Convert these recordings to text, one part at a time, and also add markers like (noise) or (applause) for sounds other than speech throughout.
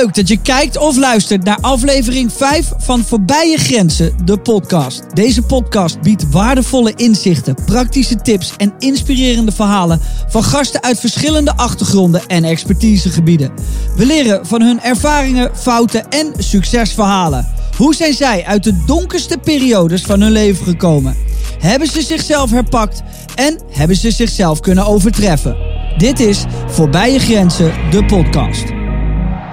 Leuk dat je kijkt of luistert naar aflevering 5 van Voorbij je Grenzen, de podcast. Deze podcast biedt waardevolle inzichten, praktische tips en inspirerende verhalen van gasten uit verschillende achtergronden en expertisegebieden. We leren van hun ervaringen, fouten en succesverhalen. Hoe zijn zij uit de donkerste periodes van hun leven gekomen? Hebben ze zichzelf herpakt en hebben ze zichzelf kunnen overtreffen? Dit is Voorbij je Grenzen, de podcast.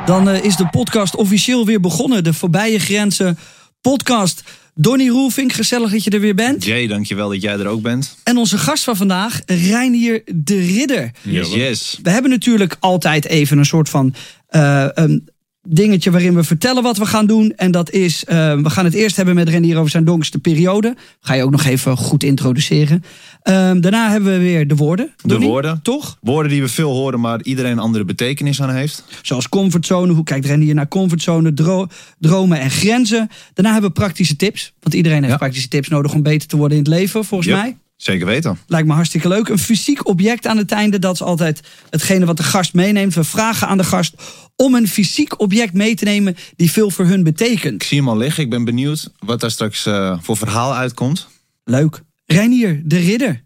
Dan eh, is de podcast officieel weer begonnen. De Voorbije Grenzen podcast. Donny Roelvink, gezellig dat je er weer bent. Jay, dankjewel dat jij er ook bent. En onze gast van vandaag, Reinier de Ridder. Yes, yes. We hebben natuurlijk altijd even een soort van uh, um, dingetje waarin we vertellen wat we gaan doen. En dat is, uh, we gaan het eerst hebben met Renier over zijn donkerste periode. Ga je ook nog even goed introduceren. Um, daarna hebben we weer de woorden. De woorden. Toch? Woorden die we veel horen, maar iedereen een andere betekenis aan heeft. Zoals comfortzone. Hoe kijkt Renier naar comfortzone, dro dromen en grenzen. Daarna hebben we praktische tips. Want iedereen heeft Ja. praktische tips nodig om beter te worden in het leven, volgens Yep. mij. Zeker weten. Lijkt me hartstikke leuk. Een fysiek object aan het einde. Dat is altijd hetgene wat de gast meeneemt. We vragen aan de gast om een fysiek object mee te nemen die veel voor hun Ik betekent. zie hem al liggen. Ik ben benieuwd wat daar straks eh, voor verhaal uitkomt. Leuk. Reinier de Ridder.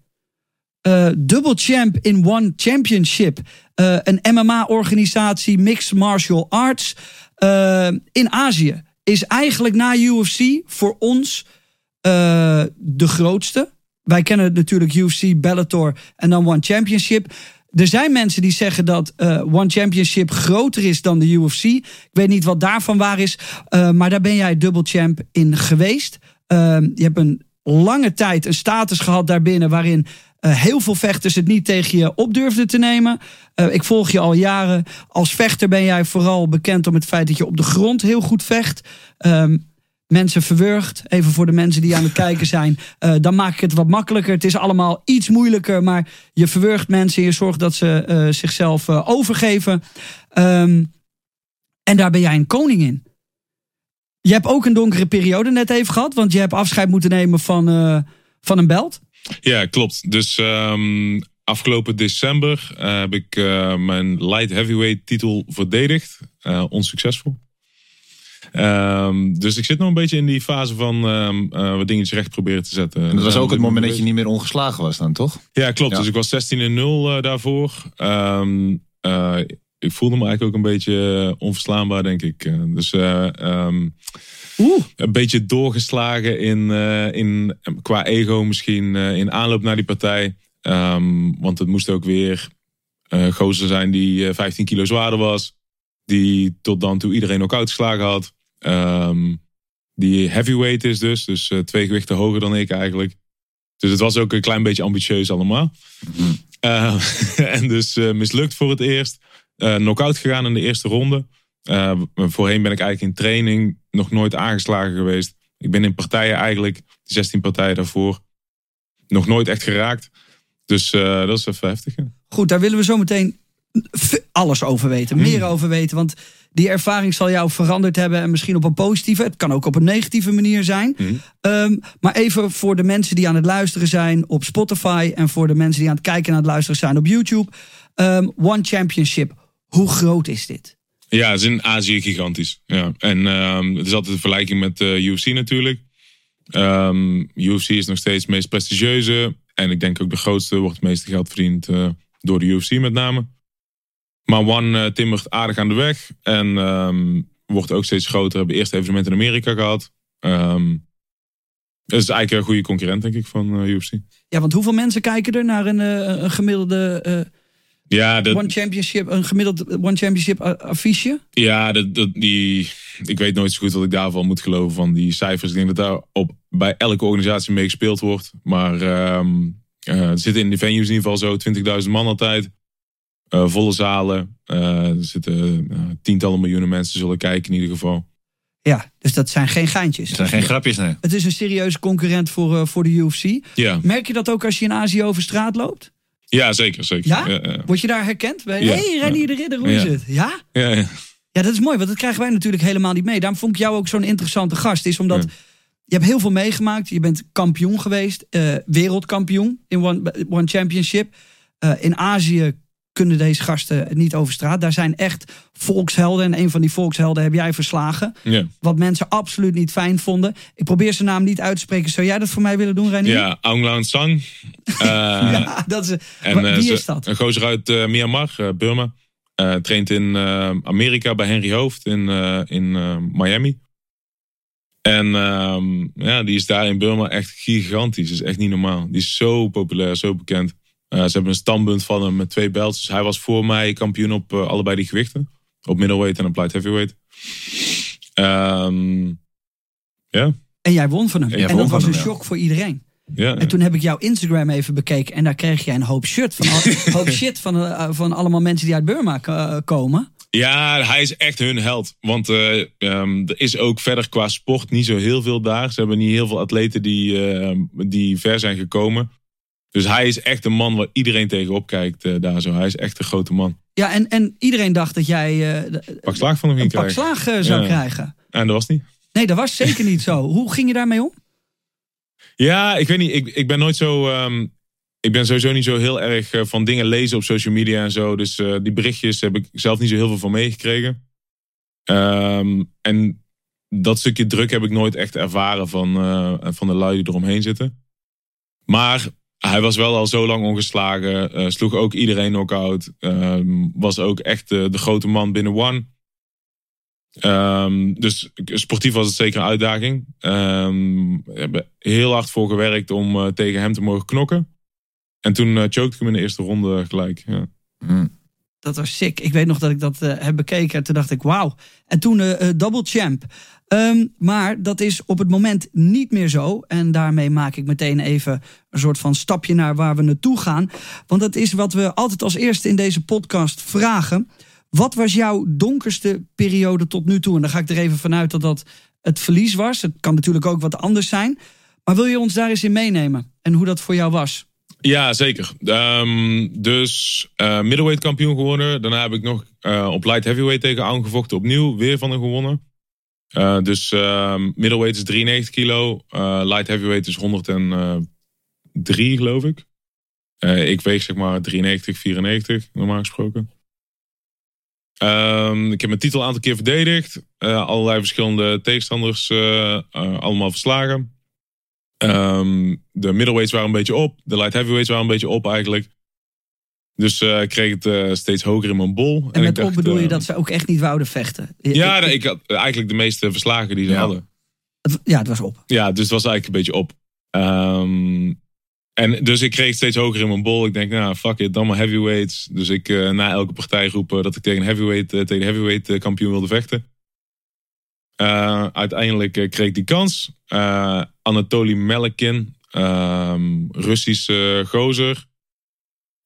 Eh double champ in one championship. Eh, een MMA-organisatie, Mixed Martial Arts. in Azië. Is eigenlijk na UFC voor ons de grootste. Wij kennen natuurlijk UFC, Bellator en dan One Championship. Er zijn mensen die zeggen dat eh, One Championship groter is dan de UFC. Ik weet niet wat daarvan waar is. eh, maar daar ben jij dubbel champ in geweest. Eh, je hebt een lange tijd een status gehad daarbinnen waarin heel veel vechters het niet tegen je op durfden te nemen. Ik volg je al jaren. Als vechter ben jij vooral bekend om het feit dat je op de grond heel goed vecht. Ehm, mensen verwurgt. Even voor de mensen die aan het kijken zijn. Eh, dan maak ik het wat makkelijker. Het is allemaal iets moeilijker. Maar je verwurgt mensen. Je zorgt dat ze eh, zichzelf eh, overgeven. Ehm, en daar ben jij een koning in. Je hebt ook een donkere periode net even gehad. Want je hebt afscheid moeten nemen van, van een belt. Ja, klopt. Dus ehm, afgelopen december heb ik mijn light heavyweight titel verdedigd. Onsuccesvol. Ehm, dus ik zit nog een beetje in die fase van ehm, eh, wat dingetjes recht proberen te zetten. En dat was ook het moment dat je niet meer ongeslagen was dan, toch? Ja, klopt. Ja. Dus ik was 16 en 0 eh, daarvoor. Ehm, eh, ik voelde me eigenlijk ook een beetje eh, onverslaanbaar, denk ik. Eh, dus eh, ehm, Oeh. een beetje doorgeslagen in, eh, in, qua ego misschien eh, in aanloop naar die partij. Ehm, want het moest ook weer eh gozer zijn die eh, 15 kilo zwaarder was. Die tot dan toe iedereen ook uitgeslagen had. Ehm, die heavyweight is dus. Dus eh, twee gewichten hoger dan ik eigenlijk. Dus het was ook een klein beetje ambitieus allemaal. Eh, (laughs) en dus eh, mislukt voor het eerst. Eh knock-out gegaan in de eerste ronde. Eh, voorheen ben ik eigenlijk in training nog nooit aangeslagen geweest. Ik ben in partijen eigenlijk, die 16 partijen daarvoor, nog nooit echt geraakt. Dus eh, dat is even heftig. Goed, daar willen we zo meteen alles over weten. Meer over weten. Want die ervaring zal jou veranderd hebben. En misschien op een positieve. Het kan ook op een negatieve manier zijn. Mhm. Ehm, maar even voor de mensen die aan het luisteren zijn op Spotify. En voor de mensen die aan het kijken en aan het luisteren zijn op YouTube. Ehm, One Championship. Hoe groot is dit? Ja, het is in Azië gigantisch. Ja. En ehm, het is altijd een vergelijking met eh, UFC natuurlijk. UFC is nog steeds het meest prestigieuze. En ik denk ook de grootste, wordt het meeste geld verdiend eh, door de UFC met name. Maar One eh, timmert aardig aan de weg. En ehm, wordt ook steeds groter. We hebben eerst evenement in Amerika gehad. Ehm dat is eigenlijk een goede concurrent, denk ik, van eh, UFC. Ja, want hoeveel mensen kijken er naar een, eh, een gemiddelde Ja, dat, One Championship, een gemiddeld One Championship affiche? Ja, dat, dat, die, ik weet nooit zo goed wat ik daarvan moet geloven van die cijfers. Ik denk dat daar op, bij elke organisatie mee gespeeld wordt. Maar ehm eh, er zitten in de venues in ieder geval zo 20.000 man altijd. Eh, volle zalen. Eh, er zitten eh, tientallen miljoenen mensen zullen kijken in ieder geval. Ja, dus dat zijn geen geintjes. Het zijn geen grapjes, nee. Het is een serieuze concurrent voor, eh, voor de UFC. Ja, Merk je dat ook als je in Azië over straat loopt? ja zeker. zeker. Ja? Word je daar herkend? Hé, Ja, hey, Renier de Ridder, hoe is Ja. het? Ja? ja, ja. Ja, dat is mooi, want dat krijgen wij natuurlijk helemaal niet mee. Daarom vond ik jou ook zo'n interessante gast. Is omdat Ja. je hebt heel veel meegemaakt. Je bent kampioen geweest, eh, wereldkampioen in One, One Championship. Eh, in Azië kunnen deze gasten niet over straat. Daar zijn echt volkshelden. En een van die volkshelden heb jij verslagen. Ja, Wat mensen absoluut niet fijn vonden. Ik probeer zijn naam niet uit te spreken. Zou jij dat voor mij willen doen, Reinier? ja Aung San Sang. (laughs) Eh, Ja, dat is, En, Wa- eh, wie is dat? Een gozer uit eh, Myanmar, Burma. Traint in Amerika bij Henry Hoofd in, in Miami. En ehm, ja, die is daar in Burma echt gigantisch. Dat is echt niet normaal. Die is zo populair, zo bekend. Eh, ze hebben een standpunt van hem met twee belts. Dus hij was voor mij kampioen op eh, allebei die gewichten. Op middleweight en op light heavyweight. Ehm, ja, En jij won van hem. En En, dat was een ja. shock voor iedereen. ja. En toen heb ik jouw Instagram even bekeken. En daar kreeg jij een hoop shit van, (laughs) hoop shit van, eh, van allemaal mensen die uit Burma komen. Ja, hij is echt hun held. Want eh, ehm, er is ook verder qua sport niet zo heel veel daar. Ze hebben niet heel veel atleten die, die ver zijn gekomen. Dus hij is echt een man waar iedereen tegenop kijkt eh, daar zo. Hij is echt een grote man. Ja, en, en iedereen dacht dat jij de- Pak slaag van hem ging pak krijgen. slaag eh, zou Ja. krijgen. En dat was niet. Nee, dat was zeker niet zo. (laughs) Hoe ging je daarmee om? Ja, ik weet niet. Ik, ik ben nooit zo. ehm, ik ben sowieso niet zo heel erg van dingen lezen op social media en zo. Dus die berichtjes heb ik zelf niet zo heel veel van meegekregen. Ehm, en dat stukje druk heb ik nooit echt ervaren van, van de lui die eromheen zitten. Maar hij was wel al zo lang ongeslagen. eh, sloeg ook iedereen knock-out. ehm, was ook echt de, de grote man binnen One. Ehm, dus sportief was het zeker een uitdaging. Ehm, we hebben heel hard voor gewerkt om eh, tegen hem te mogen knokken. En toen uh, choked ik hem in de eerste ronde gelijk. Ja. Mm. Dat was sick. Ik weet nog dat ik dat eh, heb bekeken. En toen dacht ik, wauw. En toen eh, double champ. Ehm, maar dat is op het moment niet meer zo. En daarmee maak ik meteen even een soort van stapje naar waar we naartoe gaan. Want dat is wat we altijd als eerste in deze podcast vragen. Wat was jouw donkerste periode tot nu toe? En dan ga ik er even vanuit dat dat het verlies was. Het kan natuurlijk ook wat anders zijn. Maar wil je ons daar eens in meenemen? En hoe dat voor jou was? Ja, zeker. Ehm, dus eh, middleweight kampioen geworden. Daarna heb ik nog eh, op light heavyweight tegen Aung gevochten. Opnieuw weer van hem gewonnen. Uh, dus ehm, middleweight is 93 kilo. Uh, light heavyweight is 103 geloof ik. Ik weeg zeg maar 93, 94 normaal gesproken. Um, ik heb mijn titel een aantal keer verdedigd. Allerlei verschillende tegenstanders allemaal verslagen. Um, de middleweights waren een beetje op. De light heavyweights waren een beetje op eigenlijk. Dus uh, ik kreeg het uh, steeds hoger in mijn bol. En, en met dacht, op bedoel je uh, dat ze ook echt niet wouden vechten? Ja, ik, ik had eigenlijk de meeste verslagen die ze Ja. hadden. Het, ja, het was op. Ja, dus het was eigenlijk een beetje op. Um, en dus ik kreeg het steeds hoger in mijn bol. Ik denk, nou, fuck it, dan maar heavyweights. Dus ik uh, na elke partij roepen dat ik tegen een heavyweight, uh, tegen heavyweight uh, kampioen wilde vechten. Uh, uiteindelijk kreeg ik die kans. Uh, Anatoly Melekin, um, Russische gozer.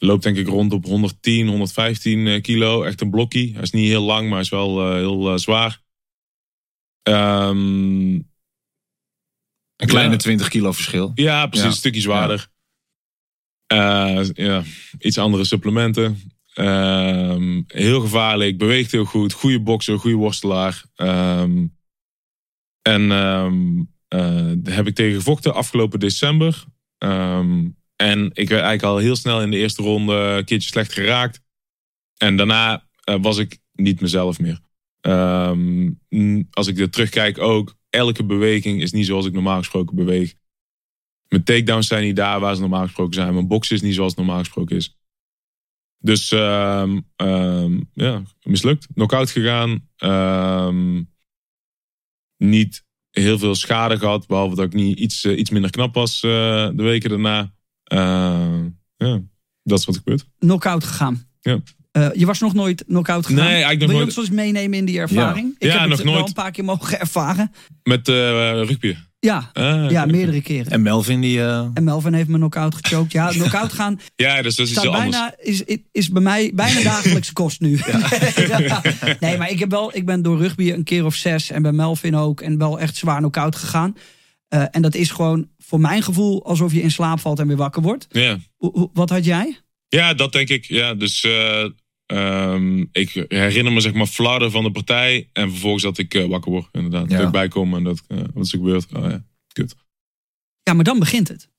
Loopt denk ik rond op 110, 115 kilo. Echt een blokkie. Hij is niet heel lang, maar is wel uh, heel uh, zwaar. Um, een kleine ja. 20 kilo verschil. Ja, precies. Ja. Een stukje zwaarder. Ja. Uh, ja. Iets andere supplementen. Um, heel gevaarlijk. Beweegt heel goed. Goede bokser. Goede worstelaar. Um, en um, daar heb ik tegen gevochten afgelopen december. En ik werd eigenlijk al heel snel in de eerste ronde een keertje slecht geraakt. En daarna uh, was ik niet mezelf meer. als ik er terugkijk ook elke beweging is niet zoals ik normaal gesproken beweeg. Mijn takedowns zijn niet daar waar ze normaal gesproken zijn. Mijn box is niet zoals het normaal gesproken is. Dus um, um, ja, mislukt. Knockout gegaan. Niet heel veel schade gehad. Behalve dat ik niet iets, uh, iets minder knap was uh, de weken daarna. Uh, ja, dat is wat er gebeurt. Knockout gegaan. Ja. Uh, je was nog nooit knock-out gegaan. Nee, eigenlijk nog Wil je nooit... ons eens meenemen in die ervaring? Ja, ik ja heb nog het nooit. wel een paar keer mogen ervaren. Met uh, rugby? Ja, ah, ja meerdere keren. En Melvin die... Uh... En Melvin heeft me knock-out gechoked. Ja, knock-out gaan (laughs) ja, dus dat is iets bijna, anders. Is, is, is bij mij bijna dagelijkse kost nu. Ja. (laughs) ja. Nee, maar ik, heb wel, ik ben door rugby een keer of zes en bij Melvin ook. En wel echt zwaar knock-out gegaan. Uh, en dat is gewoon voor mijn gevoel alsof je in slaap valt en weer wakker wordt. Ja. Hoe, wat had jij? Ja, dat denk ik. Ja, dus uh, um, ik herinner me zeg maar flarden van de partij. En vervolgens dat ik uh, wakker word, inderdaad. Ja. Dat ik bijkom en dat, uh, wat is er gebeurd. Oh ja, kut. Ja, maar dan begint het.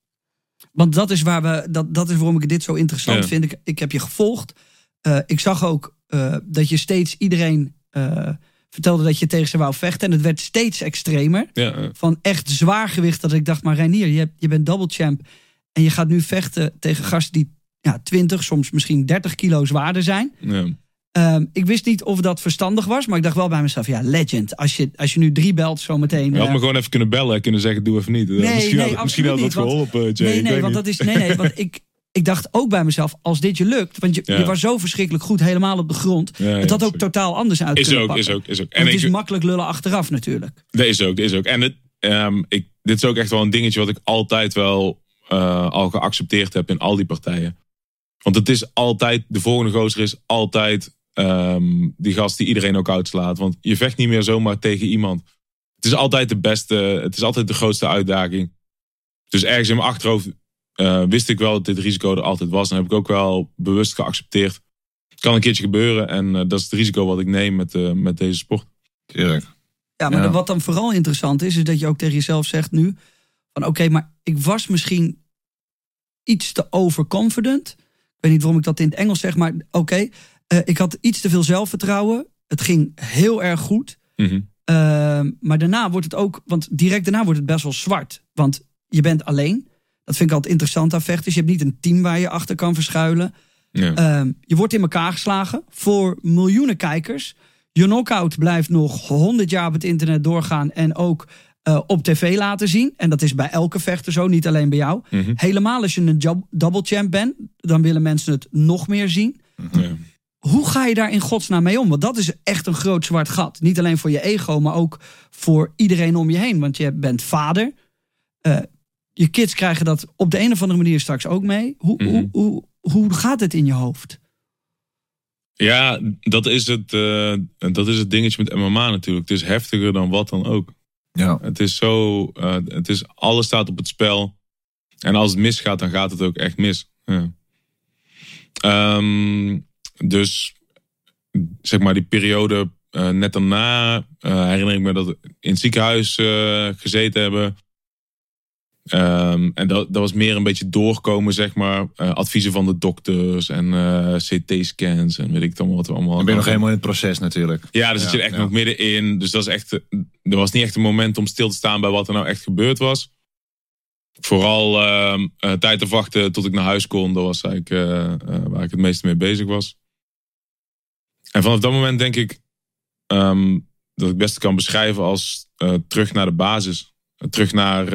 Want dat is, waar we, dat, dat is waarom ik dit zo interessant Ja. vind. Ik, ik heb je gevolgd. Eh, ik zag ook eh, dat je steeds iedereen eh, vertelde dat je tegen ze wou vechten. En het werd steeds extremer. Ja, Van echt zwaar gewicht. Dat ik dacht, maar Reinier, je, je bent double champ. En je gaat nu vechten tegen gasten die ja, 20, soms misschien 30 kilo zwaarder zijn. ja. Ehm, ik wist niet of dat verstandig was. Maar ik dacht wel bij mezelf, ja, legend. Als je, als je nu drie belt zometeen. Je had eh, me gewoon even kunnen bellen en kunnen zeggen, doe even niet. Nee, misschien nee, had, misschien had dat geholpen, Jay. Nee, nee, want niet. dat is. Nee, nee, want (laughs) ik, ik dacht ook bij mezelf, als dit je lukt. Want je, Ja. je was zo verschrikkelijk goed helemaal op de grond. Ja, het had ook totaal anders uit Is kunnen ook, pakken. is ook, is ook. En het ik, is makkelijk lullen achteraf natuurlijk. Dat is ook, dat is ook. En het, ehm, ik, dit is ook echt wel een dingetje wat ik altijd wel eh, al geaccepteerd heb in al die partijen. Want het is altijd, de volgende gozer is altijd ehm, die gast die iedereen ook uitslaat. Want je vecht niet meer zomaar tegen iemand. Het is altijd de beste, het is altijd de grootste uitdaging. Dus ergens in mijn achterhoofd eh, wist ik wel dat dit risico er altijd was. En heb ik ook wel bewust geaccepteerd. Het kan een keertje gebeuren en eh, dat is het risico wat ik neem met, eh, met deze sport. Tuurlijk. Ja, maar Ja. de- wat dan vooral interessant is, is dat je ook tegen jezelf zegt nu: van oké, maar ik was misschien iets te overconfident. Ik weet niet waarom ik dat in het Engels zeg, maar oké, eh, ik had iets te veel zelfvertrouwen. Het ging heel erg goed. Mhm. Ehm, maar daarna wordt het ook, want direct daarna wordt het best wel zwart. Want je bent alleen. Dat vind ik altijd interessant aan vechters. Je hebt niet een team waar je achter kan verschuilen. Ja. Ehm, je wordt in elkaar geslagen voor miljoenen kijkers. Je knockout blijft nog 100 jaar op het internet doorgaan en ook eh, op tv laten zien. En dat is bij elke vechter zo, niet alleen bij jou. Mhm. Helemaal als je een double champ bent, dan willen mensen het nog meer zien. Ja. Hoe ga je daar in godsnaam mee om? Want dat is echt een groot zwart gat. Niet alleen voor je ego, maar ook voor iedereen om je heen. Want je bent vader. Eh, je kids krijgen dat op de een of andere manier straks ook mee. Hoe, Mhm. hoe, hoe, hoe gaat het in je hoofd? Ja, dat is, het, eh, dat is het dingetje met MMA natuurlijk. Het is heftiger dan wat dan ook. Ja. Het is zo, eh, het is, alles staat op het spel. En als het misgaat, dan gaat het ook echt mis. Ja. Ehm, dus zeg maar die periode eh, net daarna eh, herinner ik me dat we in het ziekenhuis eh, gezeten hebben. Ehm, en dat, dat was meer een beetje doorkomen, zeg maar. eh, adviezen van de dokters en eh, CT-scans en weet ik dan wat we allemaal. Dan ben je nog helemaal in het proces natuurlijk. Ja, daar zit Ja, je echt ja. nog middenin. Dus dat is echt. Er was niet echt een moment om stil te staan bij wat er nou echt gebeurd was. Vooral ehm, eh, tijd afwachten tot ik naar huis kon. Dat was eigenlijk waar ik het meeste mee bezig was. En vanaf dat moment denk ik ehm, dat ik het beste kan beschrijven als terug naar de basis. Terug naar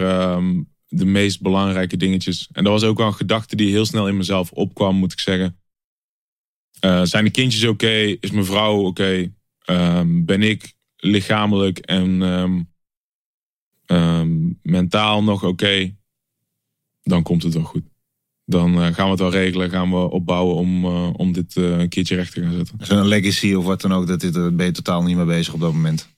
de meest belangrijke dingetjes. En dat was ook wel een gedachte die heel snel in mezelf opkwam, moet ik zeggen. Eh, zijn de kindjes oké? Is mijn vrouw oké? Ehm, ben ik lichamelijk en ehm, ehm, mentaal nog oké? Dan komt het wel goed. Dan eh, gaan we het wel regelen, gaan we opbouwen om, eh, om dit een keertje recht te gaan zetten. Zo'n legacy of wat dan ook, dat dit, ben je totaal niet mee bezig op dat moment.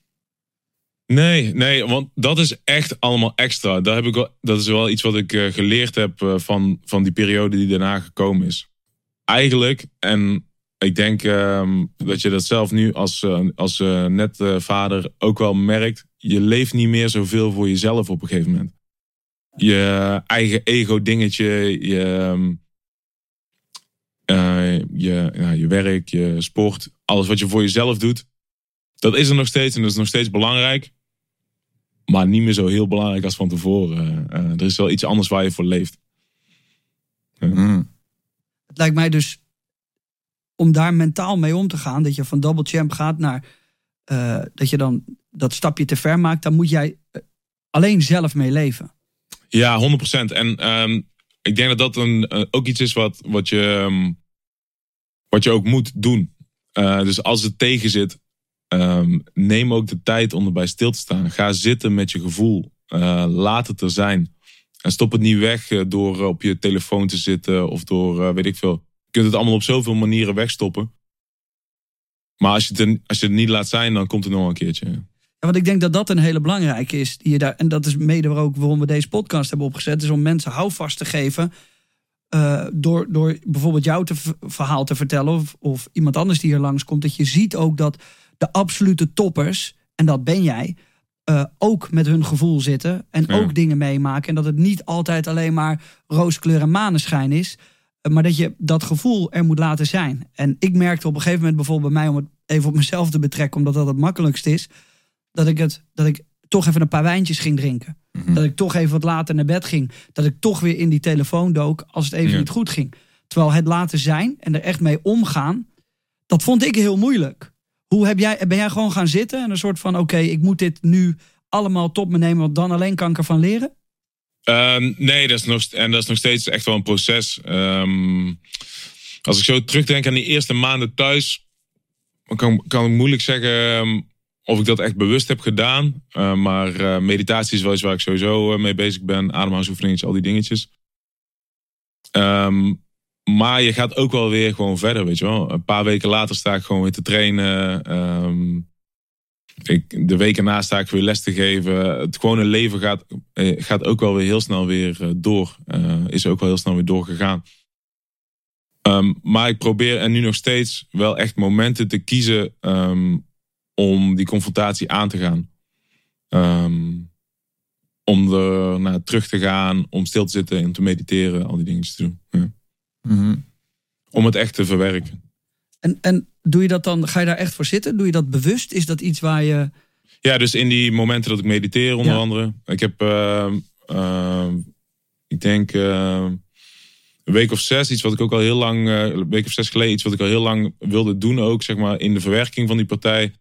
Nee, nee, want dat is echt allemaal extra. Daar heb ik wel, dat is wel iets wat ik eh, geleerd heb eh, van, van die periode die daarna gekomen is. Eigenlijk, en ik denk ehm, dat je dat zelf nu als, eh, als net vader ook wel merkt. Je leeft niet meer zoveel voor jezelf op een gegeven moment. Je eigen ego-dingetje, je, ehm, eh, je, je werk, je sport, alles wat je voor jezelf doet. Dat is er nog steeds en dat is nog steeds belangrijk. Maar niet meer zo heel belangrijk als van tevoren. Eh, er is wel iets anders waar je voor leeft. Mm. Het lijkt mij dus om daar mentaal mee om te gaan, dat je van double champ gaat naar eh, dat je dan dat stapje te ver maakt, dan moet jij eh, alleen zelf mee leven. Ja, 100%. En ehm, ik denk dat dat een, eh, ook iets is wat, wat, je, ehm, wat je ook moet doen. Eh, dus als het tegen zit, ehm, neem ook de tijd om erbij stil te staan. Ga zitten met je gevoel. Eh, laat het er zijn. En stop het niet weg eh, door eh, op je telefoon te zitten of door weet ik veel. Je kunt het allemaal op zoveel manieren wegstoppen. Maar als je, het als je het niet laat zijn, dan komt het nog een keertje. Ja, want ik denk dat dat een hele belangrijke is. Die je daar, en dat is mede ook waarom we deze podcast hebben opgezet. Is om mensen houvast te geven. door, door bijvoorbeeld jouw te, verhaal te vertellen. Of, of iemand anders die hier langskomt. Dat je ziet ook dat de absolute toppers. En dat ben jij. eh, ook met hun gevoel zitten. En Ja. ook dingen meemaken. En dat het niet altijd alleen maar rooskleur en maneschijn is. Eh, Maar dat je dat gevoel er moet laten zijn. En ik merkte op een gegeven moment bijvoorbeeld bij mij, om het even op mezelf te betrekken, omdat dat het makkelijkst is, dat ik, het, dat ik toch even een paar wijntjes ging drinken. Mhm. Dat ik toch even wat later naar bed ging. Dat ik toch weer in die telefoon dook als het even Ja. niet goed ging. Terwijl het laten zijn en er echt mee omgaan, dat vond ik heel moeilijk. Hoe heb jij, ben jij gewoon gaan zitten en een soort van: oké, ik moet dit nu allemaal top me nemen, want dan alleen kan ik ervan leren? Ehm, nee, dat is nog, en dat is nog steeds echt wel een proces. Ehm, als ik zo terugdenk aan die eerste maanden thuis, kan, kan ik moeilijk zeggen ehm, of ik dat echt bewust heb gedaan. Maar eh, meditatie is wel iets waar ik sowieso eh, mee bezig ben. Ademhalingsoefeningen, al die dingetjes. Maar je gaat ook wel weer gewoon verder, weet je wel. Een paar weken later sta ik gewoon weer te trainen. Ehm, ik, de weken na sta ik weer les te geven. Het gewone leven gaat, eh, gaat ook wel weer heel snel weer eh, door. Eh, is ook wel heel snel weer doorgegaan. Ehm, maar ik probeer en nu nog steeds wel echt momenten te kiezen ehm, om die confrontatie aan te gaan. Om er naar terug te gaan, om stil te zitten en te mediteren, al die dingen te doen. Ja. Mhm. Om het echt te verwerken. En, en doe je dat dan, ga je daar echt voor zitten? Doe je dat bewust? Is dat iets waar je. Ja, dus in die momenten dat ik mediteer, onder Ja. andere. Ik heb, ehm, ehm, ik denk, ehm, een week of zes, iets wat ik ook al heel lang, eh, een week of zes geleden, iets wat ik al heel lang wilde doen, ook zeg maar in de verwerking van die partij.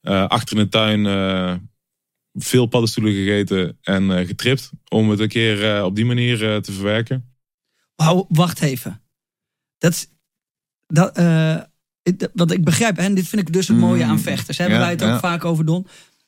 Eh, achter in de tuin eh, veel paddenstoelen gegeten en eh, getript. Om het een keer eh, op die manier eh, te verwerken. Wauw, wacht even. Dat is. Dat, eh, ik- begrijp, en dit vind ik dus het mooie Mm. aan vechters. Hebben Ja, wij het ook ja. vaak over, Don?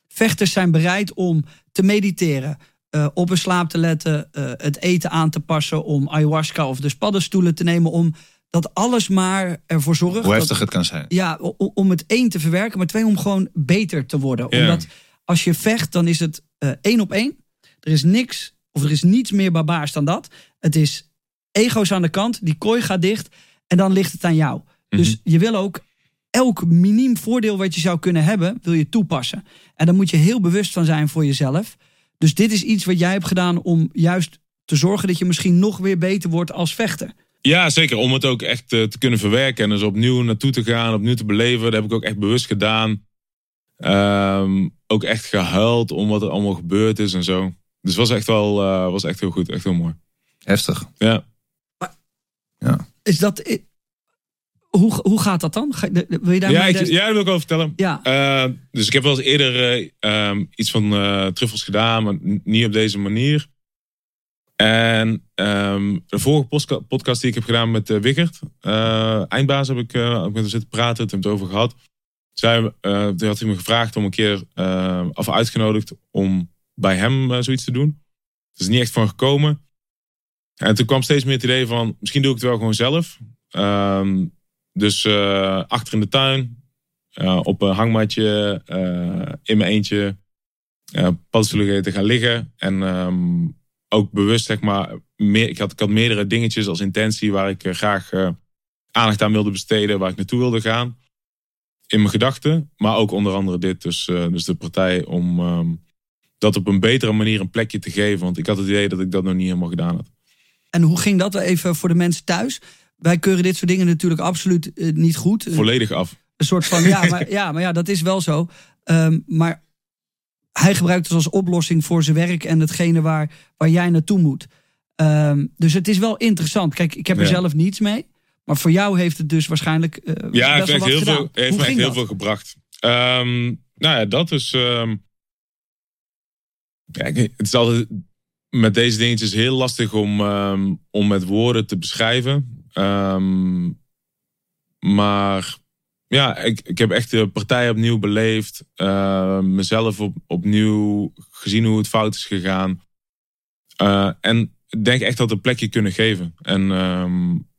Vechters zijn bereid om te mediteren, eh, op hun slaap te letten, eh, het eten aan te passen, om ayahuasca of dus paddenstoelen te nemen, om dat alles maar ervoor zorgt. Hoe dat- heftig het kan zijn. ja, om het één te verwerken, maar twee om gewoon beter te worden. Ja. Omdat als je vecht, dan is het eh, één op één. Er is niks, of er is niets meer barbaars dan dat. Het is ego's aan de kant, die kooi gaat dicht en dan ligt het aan jou. Dus je wil ook elk miniem voordeel wat je zou kunnen hebben, wil je toepassen. En daar moet je heel bewust van zijn voor jezelf. Dus dit is iets wat jij hebt gedaan om juist te zorgen dat je misschien nog weer beter wordt als vechter. Ja, zeker. Om het ook echt eh, te kunnen verwerken. En dus opnieuw naartoe te gaan, opnieuw te beleven. Dat heb ik ook echt bewust gedaan. Ehm, ook echt gehuild om wat er allemaal gebeurd is en zo. Dus was echt wel eh, was echt heel goed. Echt heel mooi. Heftig. Ja. Is dat. Hoe, hoe gaat dat dan? Ga- Wil je daar Ja, ik, des- ja, dat wil ik wel vertellen. ja. Eh, dus ik heb wel eens eerder eh, ehm, iets van eh, truffels gedaan, maar niet op deze manier. En ehm, de vorige podcast die ik heb gedaan met uh, Wickert, eh, eindbaas, heb ik, uh, met hem zitten praten, toen hebben we het over gehad. Zij, eh, toen had hij me gevraagd om een keer, of uitgenodigd om bij hem zoiets te doen. Het is niet echt van gekomen. En toen kwam steeds meer het idee van, misschien doe ik het wel gewoon zelf. Ehm, dus eh, achter in de tuin, eh, op een hangmatje, eh, in mijn eentje, uh, paddenstoelen gegeten gaan liggen. En ehm, ook bewust, zeg maar, meer, ik, had, ik had meerdere dingetjes als intentie waar ik graag aandacht aan wilde besteden, waar ik naartoe wilde gaan. In mijn gedachten, maar ook onder andere dit. Dus, dus de partij om ehm, dat op een betere manier een plekje te geven. Want ik had het idee dat ik dat nog niet helemaal gedaan had. En hoe ging dat even voor de mensen thuis? Wij keuren dit soort dingen natuurlijk absoluut eh, niet goed. Volledig af. Een soort van, ja, maar ja, maar ja dat is wel zo. Um, maar hij gebruikt het als oplossing voor zijn werk en hetgene waar, waar jij naartoe moet. Um, dus het is wel interessant. Kijk, ik heb er ja. zelf niets mee. Maar voor jou heeft het dus waarschijnlijk. Uh, ja, best heeft, heel, gedaan. veel, heeft me echt heel veel gebracht. Um, nou ja, dat is. Um, kijk, het is altijd. Met deze dingetjes heel lastig om, um, om met woorden te beschrijven. maar ja, ik, ik heb echt de partij opnieuw beleefd. Uh, mezelf op, opnieuw gezien hoe het fout is gegaan. Uh, en denk echt dat een plekje kunnen geven. En, um,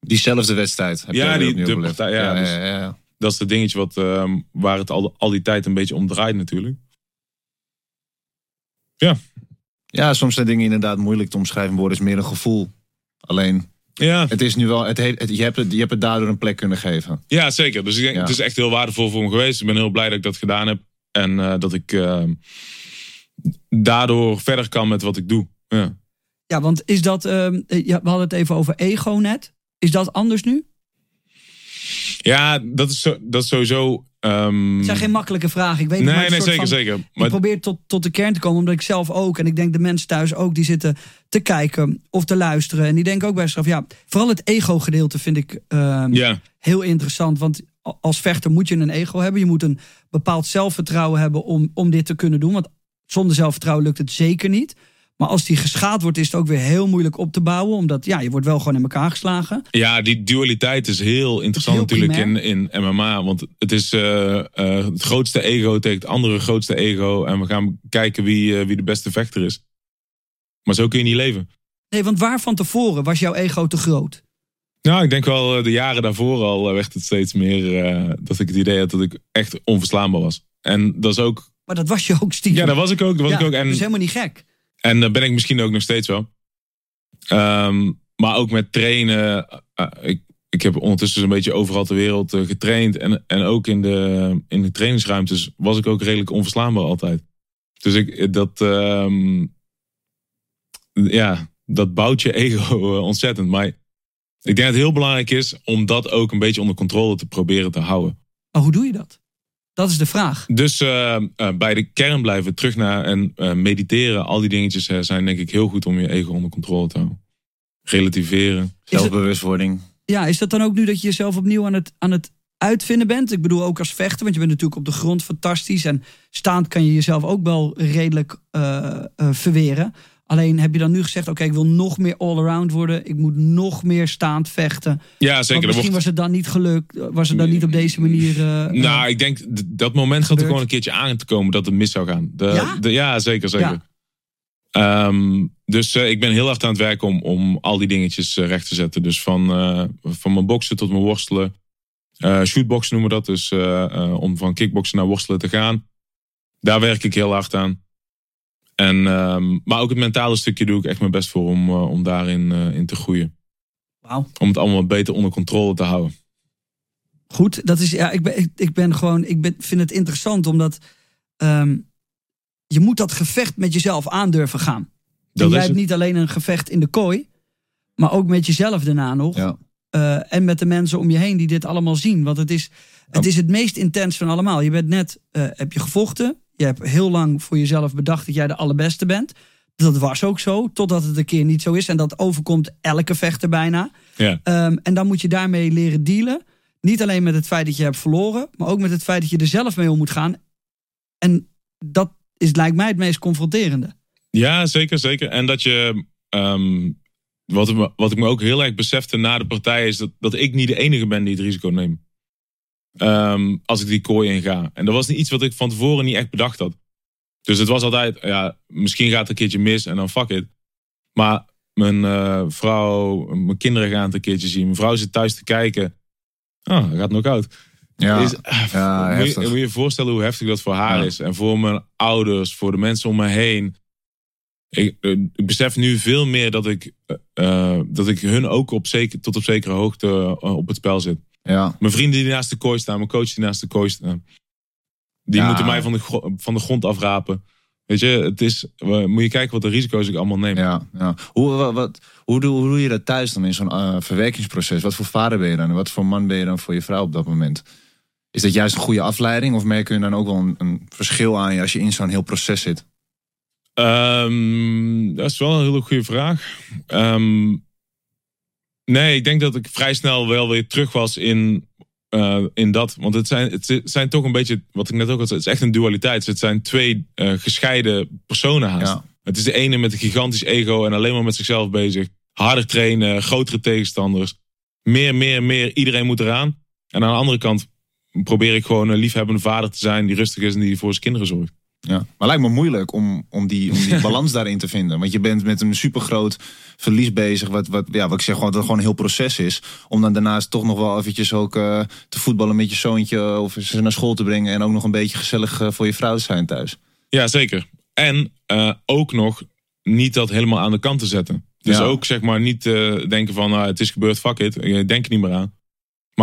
Diezelfde wedstrijd. Heb ja, die, de beleefd. partij, ja, ja, dus ja, ja, ja. Dat is het dingetje wat, waar het al, al die tijd een beetje om draait natuurlijk. Ja. Ja, soms zijn dingen inderdaad moeilijk te omschrijven worden. is meer een gevoel. Alleen, ja. het is nu wel, het, het, je, hebt het, je hebt het daardoor een plek kunnen geven. Ja, zeker. Dus ik denk, Ja. het is echt heel waardevol voor me geweest. Ik ben heel blij dat ik dat gedaan heb. En uh, dat ik uh, daardoor verder kan met wat ik doe. Ja. Ja, want is dat. Uh, ja, we hadden het even over ego net. Is dat anders nu? Ja, dat is, dat is sowieso. Um... Het zijn geen makkelijke vragen. Ik weet nee, maar nee, zeker, van, zeker. Maar... Ik probeer tot, tot de kern te komen, omdat ik zelf ook, en ik denk de mensen thuis ook, die zitten te kijken of te luisteren. En die denken ook bij zichzelf, ja, vooral het ego-gedeelte vind ik ja. heel interessant. Want als vechter moet je een ego hebben. Je moet een bepaald zelfvertrouwen hebben om, om dit te kunnen doen. Want zonder zelfvertrouwen lukt het zeker niet. Maar als die geschaad wordt, is het ook weer heel moeilijk op te bouwen. Omdat ja, je wordt wel gewoon in elkaar geslagen. Ja, die dualiteit is heel interessant Heel natuurlijk in, in MMA. Want het is eh, eh, het grootste ego tegen het andere grootste ego. En we gaan kijken wie, eh, wie de beste vechter is. Maar zo kun je niet leven. Nee, want waar van tevoren was jouw ego te groot? Nou, ik denk wel de jaren daarvoor al werd het steeds meer dat ik het idee had dat ik echt onverslaanbaar was. En dat is ook. Maar dat was je ook stiekem. Ja, dat was ik ook. Dat was Ja, ik ook. En, Dat is helemaal niet gek. En dat ben ik misschien ook nog steeds wel. Ehm, maar ook met trainen. eh, ik, ik heb ondertussen zo'n beetje overal ter wereld eh, getraind. En, en ook in de, in de trainingsruimtes was ik ook redelijk onverslaanbaar altijd. Dus ik, dat, ehm, ja, dat bouwt je (laughs) ego eh, ontzettend. Maar ik denk dat het heel belangrijk is om dat ook een beetje onder controle te proberen te houden. Maar hoe doe je dat? Dat is de vraag. Dus eh, eh, bij de kern blijven, terug naar en eh, mediteren. Al die dingetjes eh, zijn denk ik heel goed om je ego onder controle te houden. Relativeren. Zelfbewustwording. Ja, is dat dan ook nu dat je jezelf opnieuw aan het, aan het uitvinden bent? Ik bedoel ook als vechter, want je bent natuurlijk op de grond fantastisch. En staand kan je jezelf ook wel redelijk eh, eh, verweren. Alleen heb je dan nu gezegd, oké, ik wil nog meer all-around worden. Ik moet nog meer staand vechten. Ja, zeker. Er misschien wordt, was het dan niet gelukt. Was het dan niet op deze manier... eh, eh, nou, ik denk dat moment gaat er gewoon een keertje aan te komen dat het mis zou gaan. De, Ja? de- ja zeker, zeker. Ja. Ehm, dus eh, ik ben heel hard aan het werken om, om al die dingetjes recht te zetten. Dus van, van mijn boksen tot mijn worstelen. Shootboxen noemen we dat. Dus om van kickboksen naar worstelen te gaan. Daar werk ik heel hard aan. En, ehm, maar ook het mentale stukje doe ik echt mijn best voor om, eh, om daarin eh, in te groeien. Wauw. Om het allemaal beter onder controle te houden. Goed, dat is, ja, ik, ben, ik, ik ben gewoon, ik ben, vind het interessant omdat ehm, je moet dat gevecht met jezelf aandurven gaan. en Dat jij is hebt het. niet alleen een gevecht in de kooi, maar ook met jezelf daarna nog. Ja. Eh, en met de mensen om je heen die dit allemaal zien. Want het is het, is het meest intens van allemaal. Je bent net, eh, heb je gevochten. Je hebt heel lang voor jezelf bedacht dat jij de allerbeste bent. Dat was ook zo, totdat het een keer niet zo is. En dat overkomt elke vechter bijna. Ja. Ehm, en dan moet je daarmee leren dealen. Niet alleen met het feit dat je hebt verloren, maar ook met het feit dat je er zelf mee om moet gaan. En dat is lijkt mij het meest confronterende. Ja, zeker, zeker. En dat je. ehm, wat, ik me- wat ik me ook heel erg besefte na de partij is dat, dat ik niet de enige ben die het risico neemt. Ehm, als ik die kooi in ga. En dat was niet iets wat ik van tevoren niet echt bedacht had. Dus het was altijd, ja, misschien gaat het een keertje mis en dan fuck it. Maar mijn eh, vrouw, mijn kinderen gaan het een keertje zien. Mijn vrouw zit thuis te kijken. Ah, hij gaat nog oud. Ja, Is, ja moet, je, moet je je voorstellen hoe heftig dat voor haar Ja. is. En voor mijn ouders, voor de mensen om me heen. Ik, eh, ik besef nu veel meer dat ik, eh, dat ik hun ook op zeker, tot op zekere hoogte op het spel zit. Ja, Mijn vrienden die naast de kooi staan, mijn coach die naast de kooi staan. Die Ja. moeten mij van de, van de grond afrapen. Weet je, het is, moet je kijken wat de risico's ik allemaal neem. ja, ja. Hoe, wat, wat- hoe, doe, hoe doe je dat thuis dan in zo'n eh, verwerkingsproces? Wat voor vader ben je dan? Wat voor man ben je dan voor je vrouw op dat moment? Is dat juist een goede afleiding? Of merk je dan ook wel een, een verschil aan je als je in zo'n heel proces zit? Ehm, dat is wel een hele goede vraag. Ehm, nee, ik denk dat ik vrij snel wel weer terug was in, eh, in dat. Want het zijn, het zijn toch een beetje, wat ik net ook al zei, het is echt een dualiteit. Het zijn twee eh, gescheiden personen haast. Ja. Het is de ene met een gigantisch ego en alleen maar met zichzelf bezig. Harder trainen, grotere tegenstanders. Meer, meer, meer. Iedereen moet eraan. En aan de andere kant probeer ik gewoon een liefhebbende vader te zijn die rustig is en die voor zijn kinderen zorgt. Ja. Maar het lijkt me moeilijk om, om die, om die (laughs) balans daarin te vinden. Want je bent met een supergroot verlies bezig. Wat, wat, ja, wat ik zeg, wat gewoon een heel proces is. Om dan daarnaast toch nog wel eventjes ook eh, te voetballen met je zoontje. Of ze naar school te brengen. En ook nog een beetje gezellig eh, voor je vrouw te zijn thuis. Ja, zeker. En eh, ook nog niet dat helemaal aan de kant te zetten. Dus Ja. ook zeg maar niet denken van nou, het is gebeurd, fuck it. Ik denk er niet meer aan.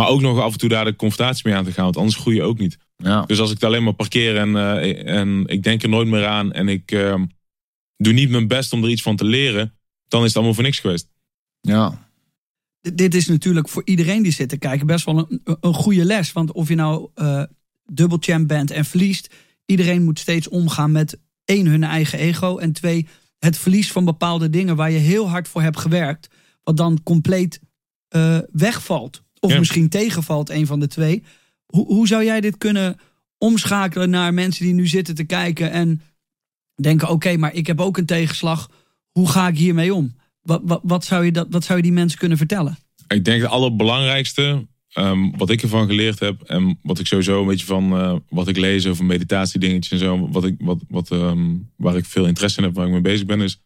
Maar ook nog af en toe daar de confrontatie mee aan te gaan. Want anders groei je ook niet. Ja, Dus als ik het alleen maar parkeer en, eh, en ik denk er nooit meer aan. En ik eh, doe niet mijn best om er iets van te leren. Dan is het allemaal voor niks geweest. ja. d- dit is natuurlijk voor iedereen die zit te kijken best wel een, een goede les. Want of je nou eh dubbelchamp bent en verliest, iedereen moet steeds omgaan met één, hun eigen ego. En twee, het verlies van bepaalde dingen waar je heel hard voor hebt gewerkt. Wat dan compleet eh, wegvalt. Of Ja. misschien tegenvalt, een van de twee. Hoe, hoe zou jij dit kunnen omschakelen naar mensen die nu zitten te kijken en denken: oké, maar ik heb ook een tegenslag. Hoe ga ik hiermee om? Wat, wat, wat, zou je dat, wat zou je die mensen kunnen vertellen? Ik denk het allerbelangrijkste, ehm, wat ik ervan geleerd heb en wat ik sowieso een beetje van eh, wat ik lees over meditatiedingetjes en zo, wat ik, wat, wat, ehm, waar ik veel interesse in heb, waar ik mee bezig ben, is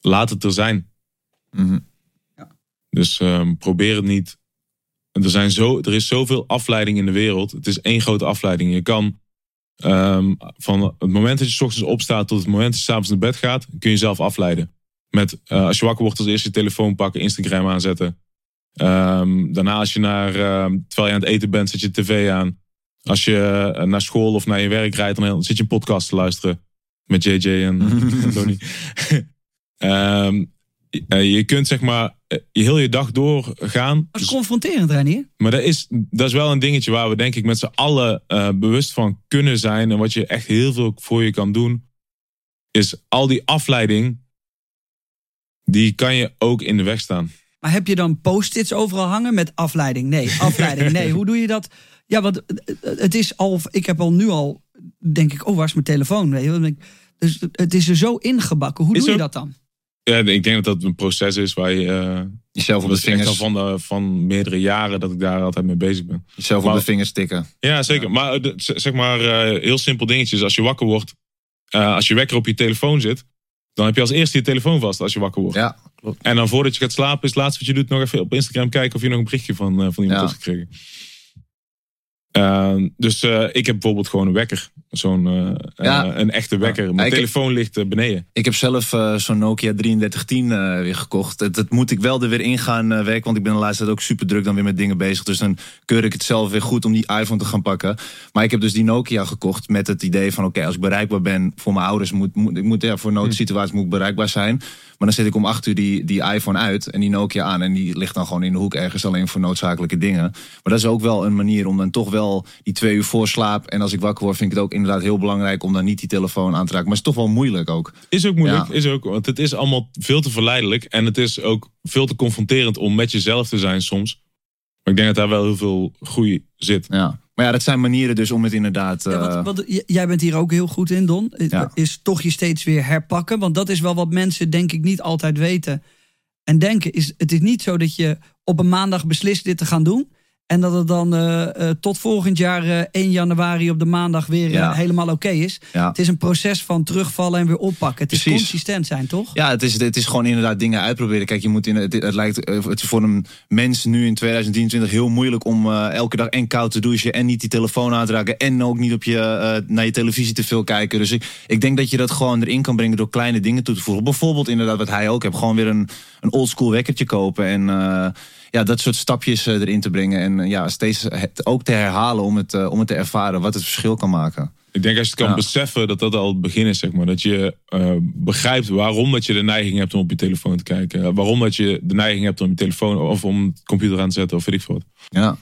laat het er zijn. Mhm. Dus ehm, probeer het niet. Er, zijn zo, er is zoveel afleiding in de wereld. Het is één grote afleiding. Je kan ehm, van het moment dat je 's ochtends opstaat tot het moment dat je s'avonds naar bed gaat, kun je jezelf afleiden. Met eh, als je wakker wordt, als eerste je telefoon pakken, Instagram aanzetten. Ehm, daarna als je naar, ehm, terwijl je aan het eten bent, zet je tv aan. Als je eh, naar school of naar je werk rijdt, dan zit je een podcast te luisteren. Met JJ en, (laughs) en. (laughs) Ehm, eh, je kunt zeg maar eh, je heel je dag doorgaan. Dat is confronterend, Renier. maar dat is, dat is wel een dingetje waar we denk ik met z'n allen eh, bewust van kunnen zijn. En wat je echt heel veel voor je kan doen. Is al die afleiding. Die kan je ook in de weg staan. Maar heb je dan post-its overal hangen met afleiding? Nee, afleiding. Nee, hoe doe je dat? Ja, want het is al. Ik heb al nu al. Denk ik, oh, waar is mijn telefoon? Dus het is er zo ingebakken. Hoe doe je dat dan? Ja, ik denk dat dat een proces is waar je... eh, Jezelf op de al vingers, van, de, van meerdere jaren dat ik daar altijd mee bezig ben. jezelf op de vingers tikken. Ja, zeker. Maar eh, zeg maar, eh, heel simpel dingetjes. Als je wakker wordt, als je wekker op je telefoon zit, dan heb je als eerste je telefoon vast als je wakker wordt. Ja, klopt. En dan voordat je gaat slapen, is het laatste wat je doet nog even op Instagram kijken of je nog een berichtje van, van iemand Ja. hebt gekregen. Eh, dus eh, ik heb bijvoorbeeld gewoon een wekker. Zo'n eh, Ja. eh, een echte wekker. Ja, Mijn ik heb- telefoon ligt beneden. Ik heb zelf zo'n Nokia 3310 eh, weer gekocht. Dat, dat moet ik wel er weer in gaan werken. Want ik ben de laatste tijd ook super druk dan weer met dingen bezig. Dus dan keur ik het zelf weer goed om die iPhone te gaan pakken. Maar ik heb dus die Nokia gekocht met het idee van... oké, als ik bereikbaar ben voor mijn ouders... moet, moet, ik moet, ja, voor noodsituaties moet ik bereikbaar zijn. Maar dan zet ik om acht uur die, die iPhone uit en die Nokia aan. En die ligt dan gewoon in de hoek ergens alleen voor noodzakelijke dingen. Maar dat is ook wel een manier om dan toch wel die twee uur voor slaap... en als ik wakker word vind ik het ook inderdaad heel belangrijk... om dan niet die telefoon aan te raken. Maar het is toch wel moeilijk ook. Is ook moeilijk, Ja. is ook, want het is allemaal veel te verleidelijk. En het is ook veel te confronterend om met jezelf te zijn soms. Maar ik denk dat daar wel heel veel groei zit. Ja. Maar ja, dat zijn manieren dus om het inderdaad... Ja, eh, want, want j- jij bent hier ook heel goed in, Don. Ja. Is toch je steeds weer herpakken. Want dat is wel wat mensen, denk ik, niet altijd weten. En denken is: het is niet zo dat je op een maandag beslist dit te gaan doen. En dat het dan eh, eh, tot volgend jaar eh, 1 januari op de maandag weer Ja. helemaal oké is. ja. Het is een proces van terugvallen en weer oppakken. Het is consistent zijn, toch? Ja, het is, het is gewoon inderdaad dingen uitproberen. Kijk, je moet in, het, het lijkt het is voor een mens nu in 2023 heel moeilijk om elke dag en koud te douchen en niet die telefoon aan te raken en ook niet op je, naar je televisie te veel kijken. Dus ik, ik denk dat je dat gewoon erin kan brengen door kleine dingen toe te voegen. Bijvoorbeeld inderdaad wat hij ook heeft, gewoon weer een, een oldschool wekkertje kopen en ja, dat soort stapjes eh, erin te brengen en eh, ja, steeds het ook te herhalen om het, eh, om het te ervaren wat het verschil kan maken. Ik denk als je het kan Ja. beseffen dat dat al het begin is, zeg maar. Dat je begrijpt waarom dat je de neiging hebt om op je telefoon te kijken. Waarom dat je de neiging hebt om je telefoon of om de computer aan te zetten of weet ik veel wat. Ja,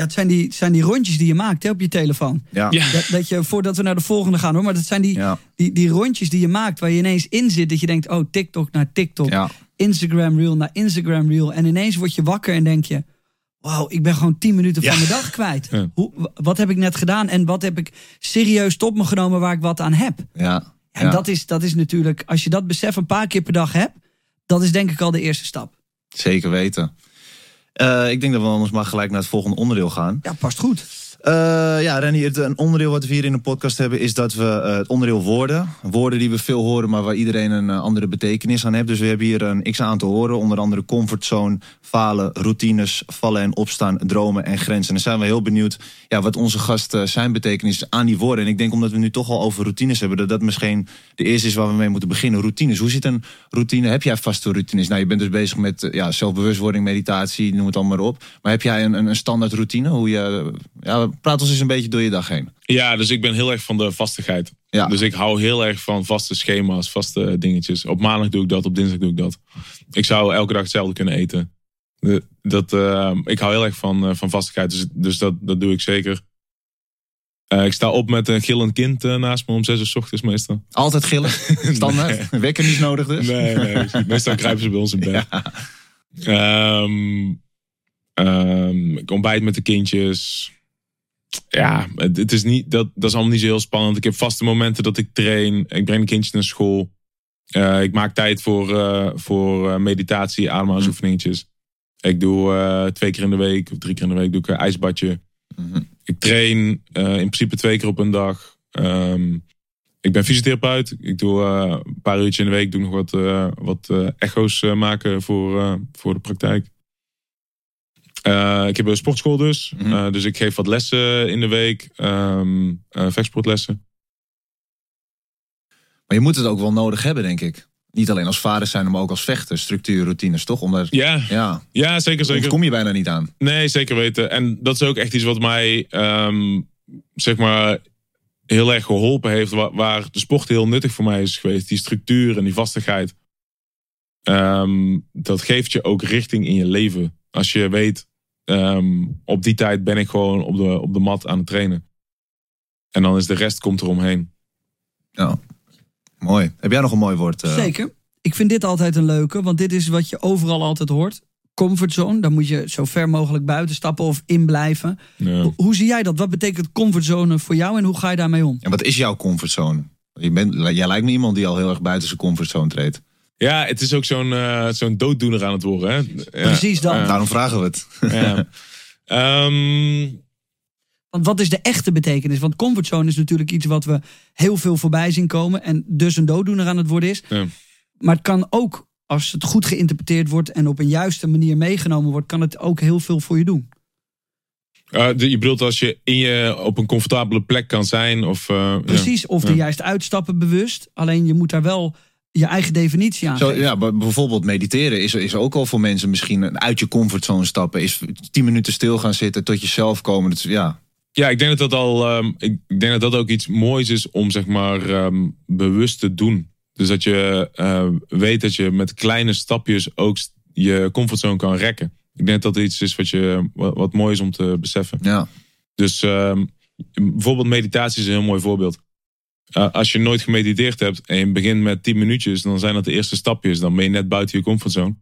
Ja, het zijn die, het zijn die rondjes die je maakt hè, op je telefoon. ja, Ja. Dat, dat je, voordat we naar de volgende gaan hoor. Maar dat zijn die, ja. die, die rondjes die je maakt waar je ineens in zit. Dat je denkt, oh, TikTok naar TikTok. ja. Instagram reel naar Instagram reel. En ineens word je wakker en denk je... Wauw, ik ben gewoon 10 minuten van mijn dag kwijt. Ja. Hoe, wat heb ik net gedaan en wat heb ik serieus tot me genomen waar ik wat aan heb? ja. En ja. dat, is, dat is natuurlijk, als je dat besef een paar keer per dag hebt... dat is denk ik al de eerste stap. Zeker weten. Eh, ik denk dat we anders maar gelijk naar het volgende onderdeel gaan. Ja, past goed. Eh, ja, Renny, het, een onderdeel wat we hier in de podcast hebben is dat we eh, het onderdeel woorden. Woorden die we veel horen, maar waar iedereen een eh, andere betekenis aan heeft. Dus we hebben hier een x aantal woorden, onder andere comfortzone, falen, routines, vallen en opstaan, dromen en grenzen. En dan zijn we heel benieuwd ja, wat onze gast zijn betekenis aan die woorden. En ik denk omdat we nu toch al over routines hebben, dat dat misschien de eerste is waar we mee moeten beginnen. Routines. Hoe zit een routine? Heb jij vaste routines? Nou, je bent dus bezig met ja, zelfbewustwording, meditatie, noem het allemaal maar op. Maar heb jij een, een, een standaard routine? Hoe je, ja, praat ons eens een beetje door je dag heen. Ja, dus ik ben heel erg van de vastigheid. Ja. Dus ik hou heel erg van vaste schema's, vaste dingetjes. Op maandag doe ik dat, op dinsdag doe ik dat. Ik zou elke dag hetzelfde kunnen eten. Dat, eh, ik hou heel erg van, eh, van vastigheid, dus, dus dat, dat doe ik zeker. Eh, ik sta op met een gillend kind naast me om zes uur 's ochtends meestal. Altijd gillen, (laughs) standaard. Wekker niet nodig dus. Nee, nee. meestal kruipen ze bij ons in bed. (laughs) Ehm, ehm, ik ontbijt met de kindjes. Ja, het, het is niet, dat, dat is allemaal niet zo heel spannend. Ik heb vaste momenten dat ik train. Ik breng de kindjes naar school. Eh, ik maak tijd voor, eh, voor eh, meditatie, ademhalingsoefeningetjes. Ik doe twee keer in de week of drie keer in de week doe ik een ijsbadje. Mhm. Ik train in principe twee keer op een dag. Ehm, ik ben fysiotherapeut. Ik doe een paar uurtjes in de week doe nog wat, wat echo's maken voor, voor de praktijk. Eh, ik heb een sportschool dus. Mhm. Eh, dus ik geef wat lessen in de week. Eh, vechtsportlessen. Maar je moet het ook wel nodig hebben, denk ik. Niet alleen als vader zijn, maar ook als vechter. Structuur, routines, toch? Omdat, Ja, ja, ja zeker, daar zeker. kom je bijna niet aan. Nee, zeker weten. En dat is ook echt iets wat mij, ehm, zeg maar, heel erg geholpen heeft. Waar, waar de sport heel nuttig voor mij is geweest. Die structuur en die vastigheid. Ehm, dat geeft je ook richting in je leven. Als je weet, ehm, op die tijd ben ik gewoon op de, op de mat aan het trainen. En dan is de rest komt eromheen. Ja. Mooi. Heb jij nog een mooi woord? eh? Zeker. Ik vind dit altijd een leuke, want dit is wat je overal altijd hoort. Comfortzone, daar moet je zo ver mogelijk buiten stappen of in blijven. Ja. Hoe, hoe zie jij dat? Wat betekent comfortzone voor jou en hoe ga je daarmee om? En wat is jouw comfortzone? Je bent, jij lijkt me iemand die al heel erg buiten zijn comfortzone treedt. Ja, het is ook zo'n eh, zo'n dooddoener aan het worden. Hè? Ja. Precies dat. Ja. Daarom vragen we het. Ja. (laughs) Ehm, Want wat is de echte betekenis? Want comfortzone is natuurlijk iets wat we heel veel voorbij zien komen en dus een dooddoener aan het worden is. Ja. Maar het kan ook, als het goed geïnterpreteerd wordt en op een juiste manier meegenomen wordt, kan het ook heel veel voor je doen. eh, de- je bedoelt als je, in je op een comfortabele plek kan zijn? Of, eh. Precies, of er Ja. juist uitstappen bewust. Alleen je moet daar wel je eigen definitie aan Zo, ja, bijvoorbeeld mediteren is, is ook al voor mensen misschien een uit je comfortzone stappen. Is tien minuten stil gaan zitten tot jezelf komen. Dat ja, Ja, ik denk dat dat al. ehm, ik denk dat dat ook iets moois is om zeg maar ehm, bewust te doen. Dus dat je eh, weet dat je met kleine stapjes ook je comfortzone kan rekken. Ik denk dat dat iets is wat, je, wat, wat mooi is om te beseffen. ja. Dus ehm, bijvoorbeeld meditatie is een heel mooi voorbeeld. Eh, als je nooit gemediteerd hebt en je begint met 10 minuutjes, dan zijn dat de eerste stapjes. Dan ben je net buiten je comfortzone.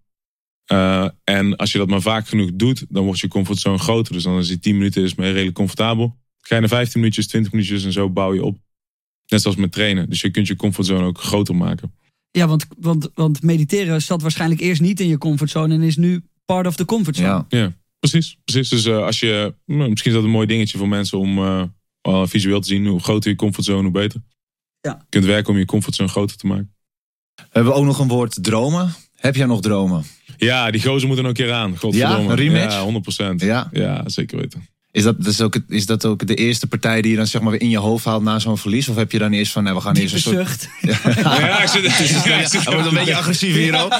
Eh, en als je dat maar vaak genoeg doet, dan wordt je comfortzone groter. Dus dan is die 10 minuten is maar redelijk comfortabel. Ga je naar 15 minuutjes, 20 minuutjes en zo bouw je op. Net zoals met trainen. Dus je kunt je comfortzone ook groter maken. Ja, want, want, want mediteren zat waarschijnlijk eerst niet in je comfortzone en is nu part of the comfortzone. ja. Ja, precies. precies. Dus eh, als je, nou, misschien is dat een mooi dingetje voor mensen om eh, visueel te zien. Hoe groter je comfortzone, hoe beter. Ja. Je kunt werken om je comfortzone groter te maken. Hebben we ook nog een woord dromen? Heb jij nog dromen? Ja, die gozer moeten ook een keer aan. Godverdomme. Ja, een rematch? Ja, 100%. Ja. Ja, zeker weten. Is dat, dus ook, is dat ook de eerste partij die je dan zeg maar weer in je hoofd haalt na zo'n verlies? Of heb je dan eerst van, nee, we gaan eerst een soort... zucht. (laughs) Ja, ik zit, ja, ik zit- wordt een beetje agressief hier ook.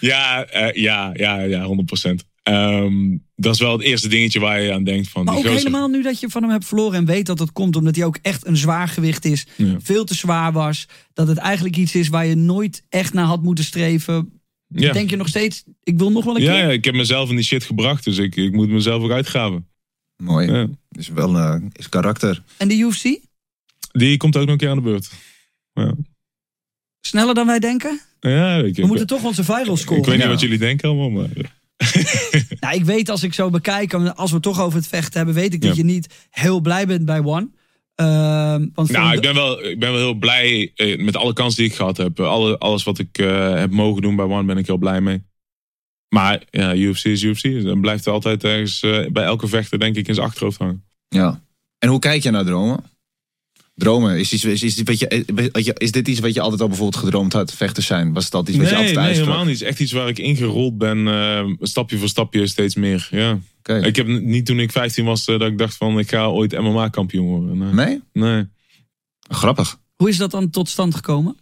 ja, (laughs) eh, ja, ja, ja, 100%. Ehm, dat is wel het eerste dingetje waar je aan denkt. Van, Maar die ook gozer. helemaal nu dat je van hem hebt verloren en weet dat het komt omdat hij ook echt een zwaar gewicht is. Ja. Veel te zwaar was. Dat het eigenlijk iets is waar je nooit echt naar had moeten streven. Ja. Denk je nog steeds, ik wil nog wel een Ja, keer? ja, ik heb mezelf in die shit gebracht. Dus ik, ik moet mezelf ook uitgraven. Mooi. Ja. Is wel eh, is karakter. En de UFC? Die komt ook nog een keer aan de beurt. Ja, Sneller dan wij denken? ja ik, We ik, moeten toch onze viral ik scoren. weet niet wat jullie denken allemaal. Maar, (laughs) Nou, ik weet als ik zo bekijk, als we het toch over het vechten hebben, weet ik dat Ja. je niet heel blij bent bij One. Ehm, want Nou, ik ben wel, ik ben wel heel blij eh, met alle kansen die ik gehad heb. Alle, alles wat ik eh, heb mogen doen bij One ben ik heel blij mee. Maar ja, UFC is UFC. Dan blijft er altijd ergens eh, bij elke vechter denk ik in zijn achterhoofd hangen. Ja. En hoe kijk je naar dromen? Dromen, is, iets, is, is, dit wat je, eh, wat je- is dit iets wat je altijd al bijvoorbeeld gedroomd had? Vechters zijn? Was het altijd iets wat Nee, je nee altijd uitsprak? helemaal niet. Het is echt iets waar ik ingerold ben. eh, stapje voor stapje steeds meer. Ja. Oké. Ik heb niet toen ik 15 was eh, dat ik dacht van ik ga ooit MMA kampioen worden. Nee. Nee? nee. Grappig. Hoe is dat dan tot stand gekomen?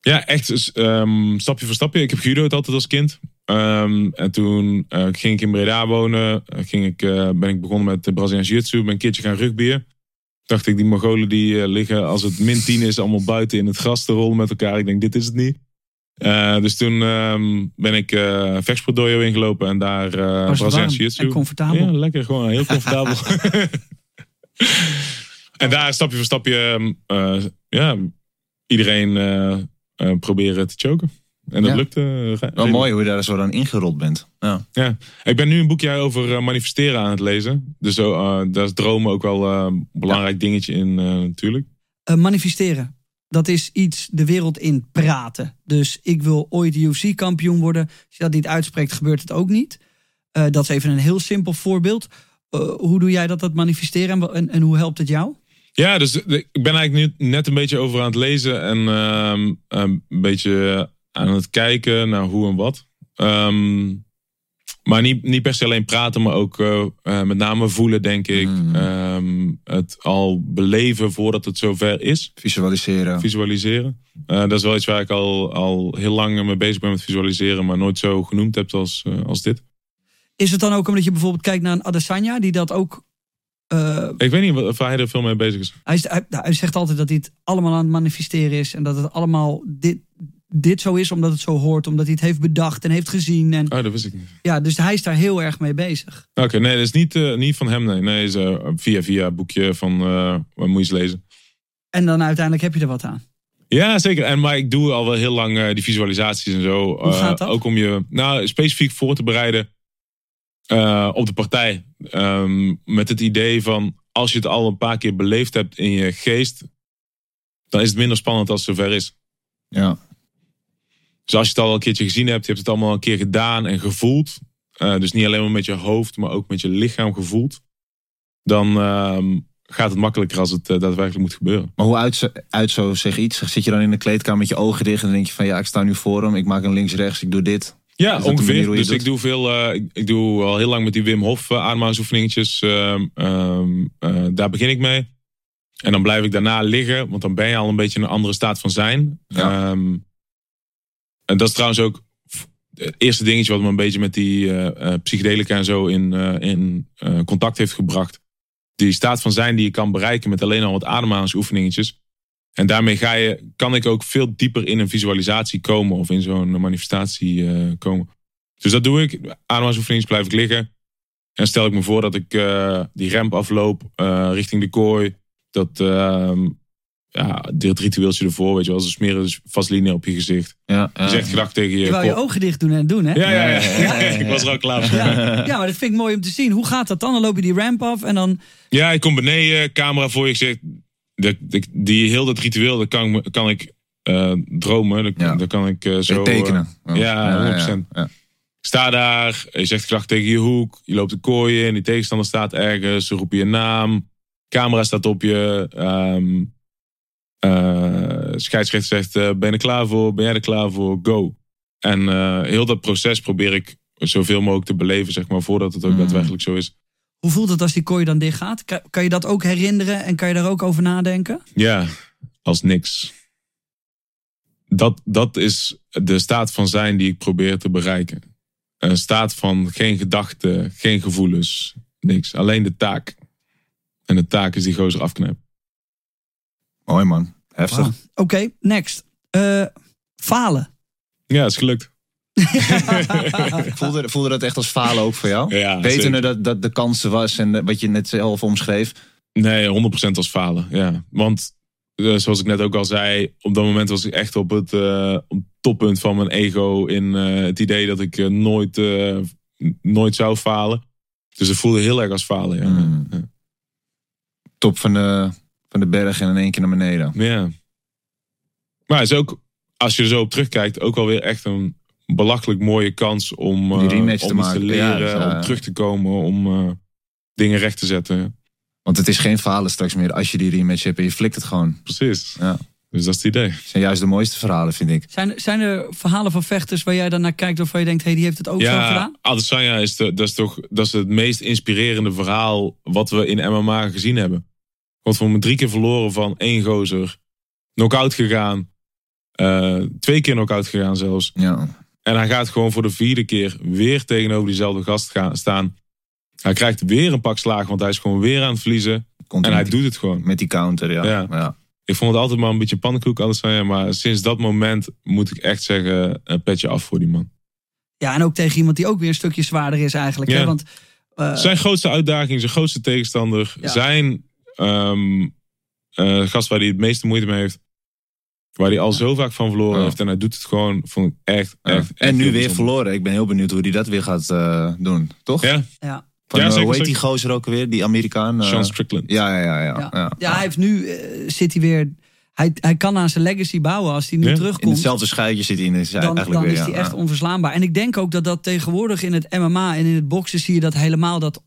Ja, echt dus, ehm, stapje voor stapje. Ik heb judo'd altijd als kind. Ehm, en toen eh, ging ik in Breda wonen. Ging ik, eh, ben ik begonnen met de Braziliaans Jiu-Jitsu. Ben een keertje gaan rugbyen. Dacht ik, die Mongolen die eh, liggen als het min 10 is allemaal buiten in het gras te rollen met elkaar. Ik denk, dit is het niet. Eh, dus toen ehm, ben ik uh, ingelopen en daar uh, Was het Braziliaans warm Jiu-Jitsu. comfortabel? Ja, lekker. Gewoon heel comfortabel. (laughs) (laughs) en daar stapje voor stapje ehm, eh, ja, iedereen proberen te choken. En dat Ja. lukte. eh, Wel redelijk. mooi hoe je daar zo dan ingerold bent. Ja. Ja. Ik ben nu een boekje over eh, manifesteren aan het lezen. Dus zo, eh, daar is dromen ook wel eh, een belangrijk dingetje in eh, natuurlijk. Eh, manifesteren. Dat is iets de wereld in praten. Dus ik wil ooit UFC-kampioen worden. Als je dat niet uitspreekt, gebeurt het ook niet. Eh, dat is even een heel simpel voorbeeld. Eh, hoe doe jij dat, dat manifesteren? En, en, en hoe helpt het jou? Ja, dus ik ben eigenlijk nu net een beetje over aan het lezen en ehm, een beetje aan het kijken naar hoe en wat. Ehm, maar niet, niet per se alleen praten, maar ook eh, eh, met name voelen, denk ik. Mm. Ehm, het al beleven voordat het zover is. Visualiseren. Visualiseren. Eh, dat is wel iets waar ik al, al heel lang mee bezig ben met visualiseren, maar nooit zo genoemd heb als, als dit. Is het dan ook omdat je bijvoorbeeld kijkt naar een Adesanya, die dat ook. eh, Ik weet niet of hij er veel mee bezig is. hij, nou, hij zegt altijd dat hij het allemaal aan het manifesteren is. En dat het allemaal dit, dit zo is omdat het zo hoort. Omdat hij het heeft bedacht en heeft gezien. En, Oh, dat wist ik niet. ja, dus hij is daar heel erg mee bezig. Oké, nee, dat is niet, eh, niet van hem. Nee, nee is, eh, via via boekje van eh wat moet je eens lezen. En dan uiteindelijk heb je er wat aan. Ja, zeker. En, maar ik doe al wel heel lang eh, die visualisaties en zo. Hoe gaat dat? Eh, ook om je nou, specifiek voor te bereiden eh, op de partij. Ehm, met het idee van als je het al een paar keer beleefd hebt in je geest, dan is het minder spannend als het zover is. Ja. Dus als je het al een keertje gezien hebt, je hebt het allemaal een keer gedaan en gevoeld. eh, dus niet alleen maar met je hoofd, maar ook met je lichaam gevoeld. Dan ehm, gaat het makkelijker als het eh, daadwerkelijk moet gebeuren. Maar hoe uit, zo- uit zo zeg iets? Zit je dan in de kleedkamer met je ogen dicht en denk je van ja, ik sta nu voor hem, ik maak een links-rechts, ik doe dit. Ja, Is ongeveer. Dus ik doe veel. eh, ik, ik doe al heel lang met die Wim Hof ademhalingsoefeningetjes. ehm, ehm, eh, daar begin ik mee. En dan blijf ik daarna liggen, want dan ben je al een beetje in een andere staat van zijn. Ja. En dat is trouwens ook het eerste dingetje wat me een beetje met die eh, eh, psychedelica en zo in, eh, in contact heeft gebracht. Die staat van zijn die je kan bereiken met alleen al wat ademhalingsoefeningetjes. En daarmee ga je, kan ik ook veel dieper in een visualisatie komen of in zo'n manifestatie komen. Dus dat doe ik. Ademhalingsoefeningetjes blijf ik liggen. En stel ik me voor dat ik die ramp afloop richting de kooi. Dat, ehm, ja, dit ritueeltje ervoor, weet je wel. Ze smeren dus vaseline op je gezicht. Ja, Je zegt gedacht tegen je Je wou je kop. ogen dicht doen en doen, hè? Ja, ja, ja. Ja, ja, ja, ja. (laughs) ik was er al klaar voor. Ja, ja, maar dat vind ik mooi om te zien. Hoe gaat dat dan? Dan loop je die ramp af en dan... Ja, ik kom beneden, camera voor je. Zeg, de, de- die, heel dat ritueel, dat kan, ik- kan ik eh, dromen. Dat, Ja. dat kan ik eh, zo... Zo, tekenen. eh, ja, 100%. ja. ik sta daar, je zegt gedag tegen je hoek. Je loopt de kooi in, die tegenstander staat ergens. Ze roepen je naam. Camera staat op je. ehm eh, scheidsrechter zegt, eh, ben je er klaar voor? Ben jij er klaar voor? Go. En eh, heel dat proces probeer ik zoveel mogelijk te beleven, zeg maar, voordat het ook Mm. daadwerkelijk zo is. Hoe voelt het als die kooi dan dicht gaat? Kan, kan je dat ook herinneren en kan je daar ook over nadenken? Ja, als niks. Dat, dat is de staat van zijn die ik probeer te bereiken. Een staat van geen gedachten, geen gevoelens, niks. Alleen de taak. En de taak is die gozer afknijpen. Mooi man. Heftig. Oké, next. Eh, falen. Ja, is gelukt. (laughs) Voelde, voelde dat echt als falen ook voor jou? Ja, Wetende dat, dat de kansen was en wat je net zelf omschreef. Nee, 100% als falen. Ja. Want eh, zoals ik net ook al zei, op dat moment was ik echt op het, eh, op het toppunt van mijn ego. In eh, het idee dat ik nooit, eh, nooit zou falen. Dus het voelde heel erg als falen. Ja. Mm. Ja. Top van de, van de berg en in één keer naar beneden. Ja. Maar het is ook, als je er zo op terugkijkt, ook wel weer echt een belachelijk mooie kans om, Die eh, rematch om te maken. te leren, dat is, eh, om terug te komen, om eh, dingen recht te zetten. Want het is geen falen straks meer als je die rematch hebt en je flikt het gewoon. Precies. Ja. Dus dat is het idee. Het zijn juist de mooiste verhalen, vind ik. Zijn, zijn er verhalen van vechters waar jij dan naar kijkt of waar je denkt, hey, die heeft het ook zo Ja, gedaan? Adesanya is, de, dat is toch dat is het meest inspirerende verhaal wat we in MMA gezien hebben. Want we hebben drie keer verloren van één gozer. Knockout gegaan. eh, twee keer knockout gegaan zelfs. Ja. En hij gaat gewoon voor de vierde keer weer tegenover diezelfde gast gaan, staan. Hij krijgt weer een pak slaag, want hij is gewoon weer aan het verliezen. Komt En hij die- doet het gewoon. Met die counter, ja. Ja. ja. ik vond het altijd maar een beetje pannenkoek, alles van ja. Maar sinds dat moment moet ik echt zeggen, een petje af voor die man. Ja, en ook tegen iemand die ook weer een stukje zwaarder is eigenlijk. Hè? Want eh, Zijn grootste uitdaging, zijn grootste tegenstander, Ja. zijn ehm, eh, gast waar hij het meeste moeite mee heeft. Waar hij al zo vaak van verloren Ja. heeft. En hij doet het gewoon, vond ik echt, Ja. echt. en echt nu weer bijzonder. verloren. Ik ben heel benieuwd hoe hij dat weer gaat eh, doen. Toch? Ja, ja. Van, Ja, eh, zeker, hoe heet die gozer ook weer? Die Amerikaan? eh, Sean Strickland. ja, ja, ja, ja, Ja. ja. Ja, hij heeft nu zit hij weer. Hij, hij kan aan zijn legacy bouwen als hij nu Ja. In terugkomt. hetzelfde schuitje zit hij in. Is hij dan, eigenlijk dan weer, is ja, hij echt onverslaanbaar. En ik denk ook dat dat tegenwoordig in het MMA en in het boksen zie je dat helemaal dat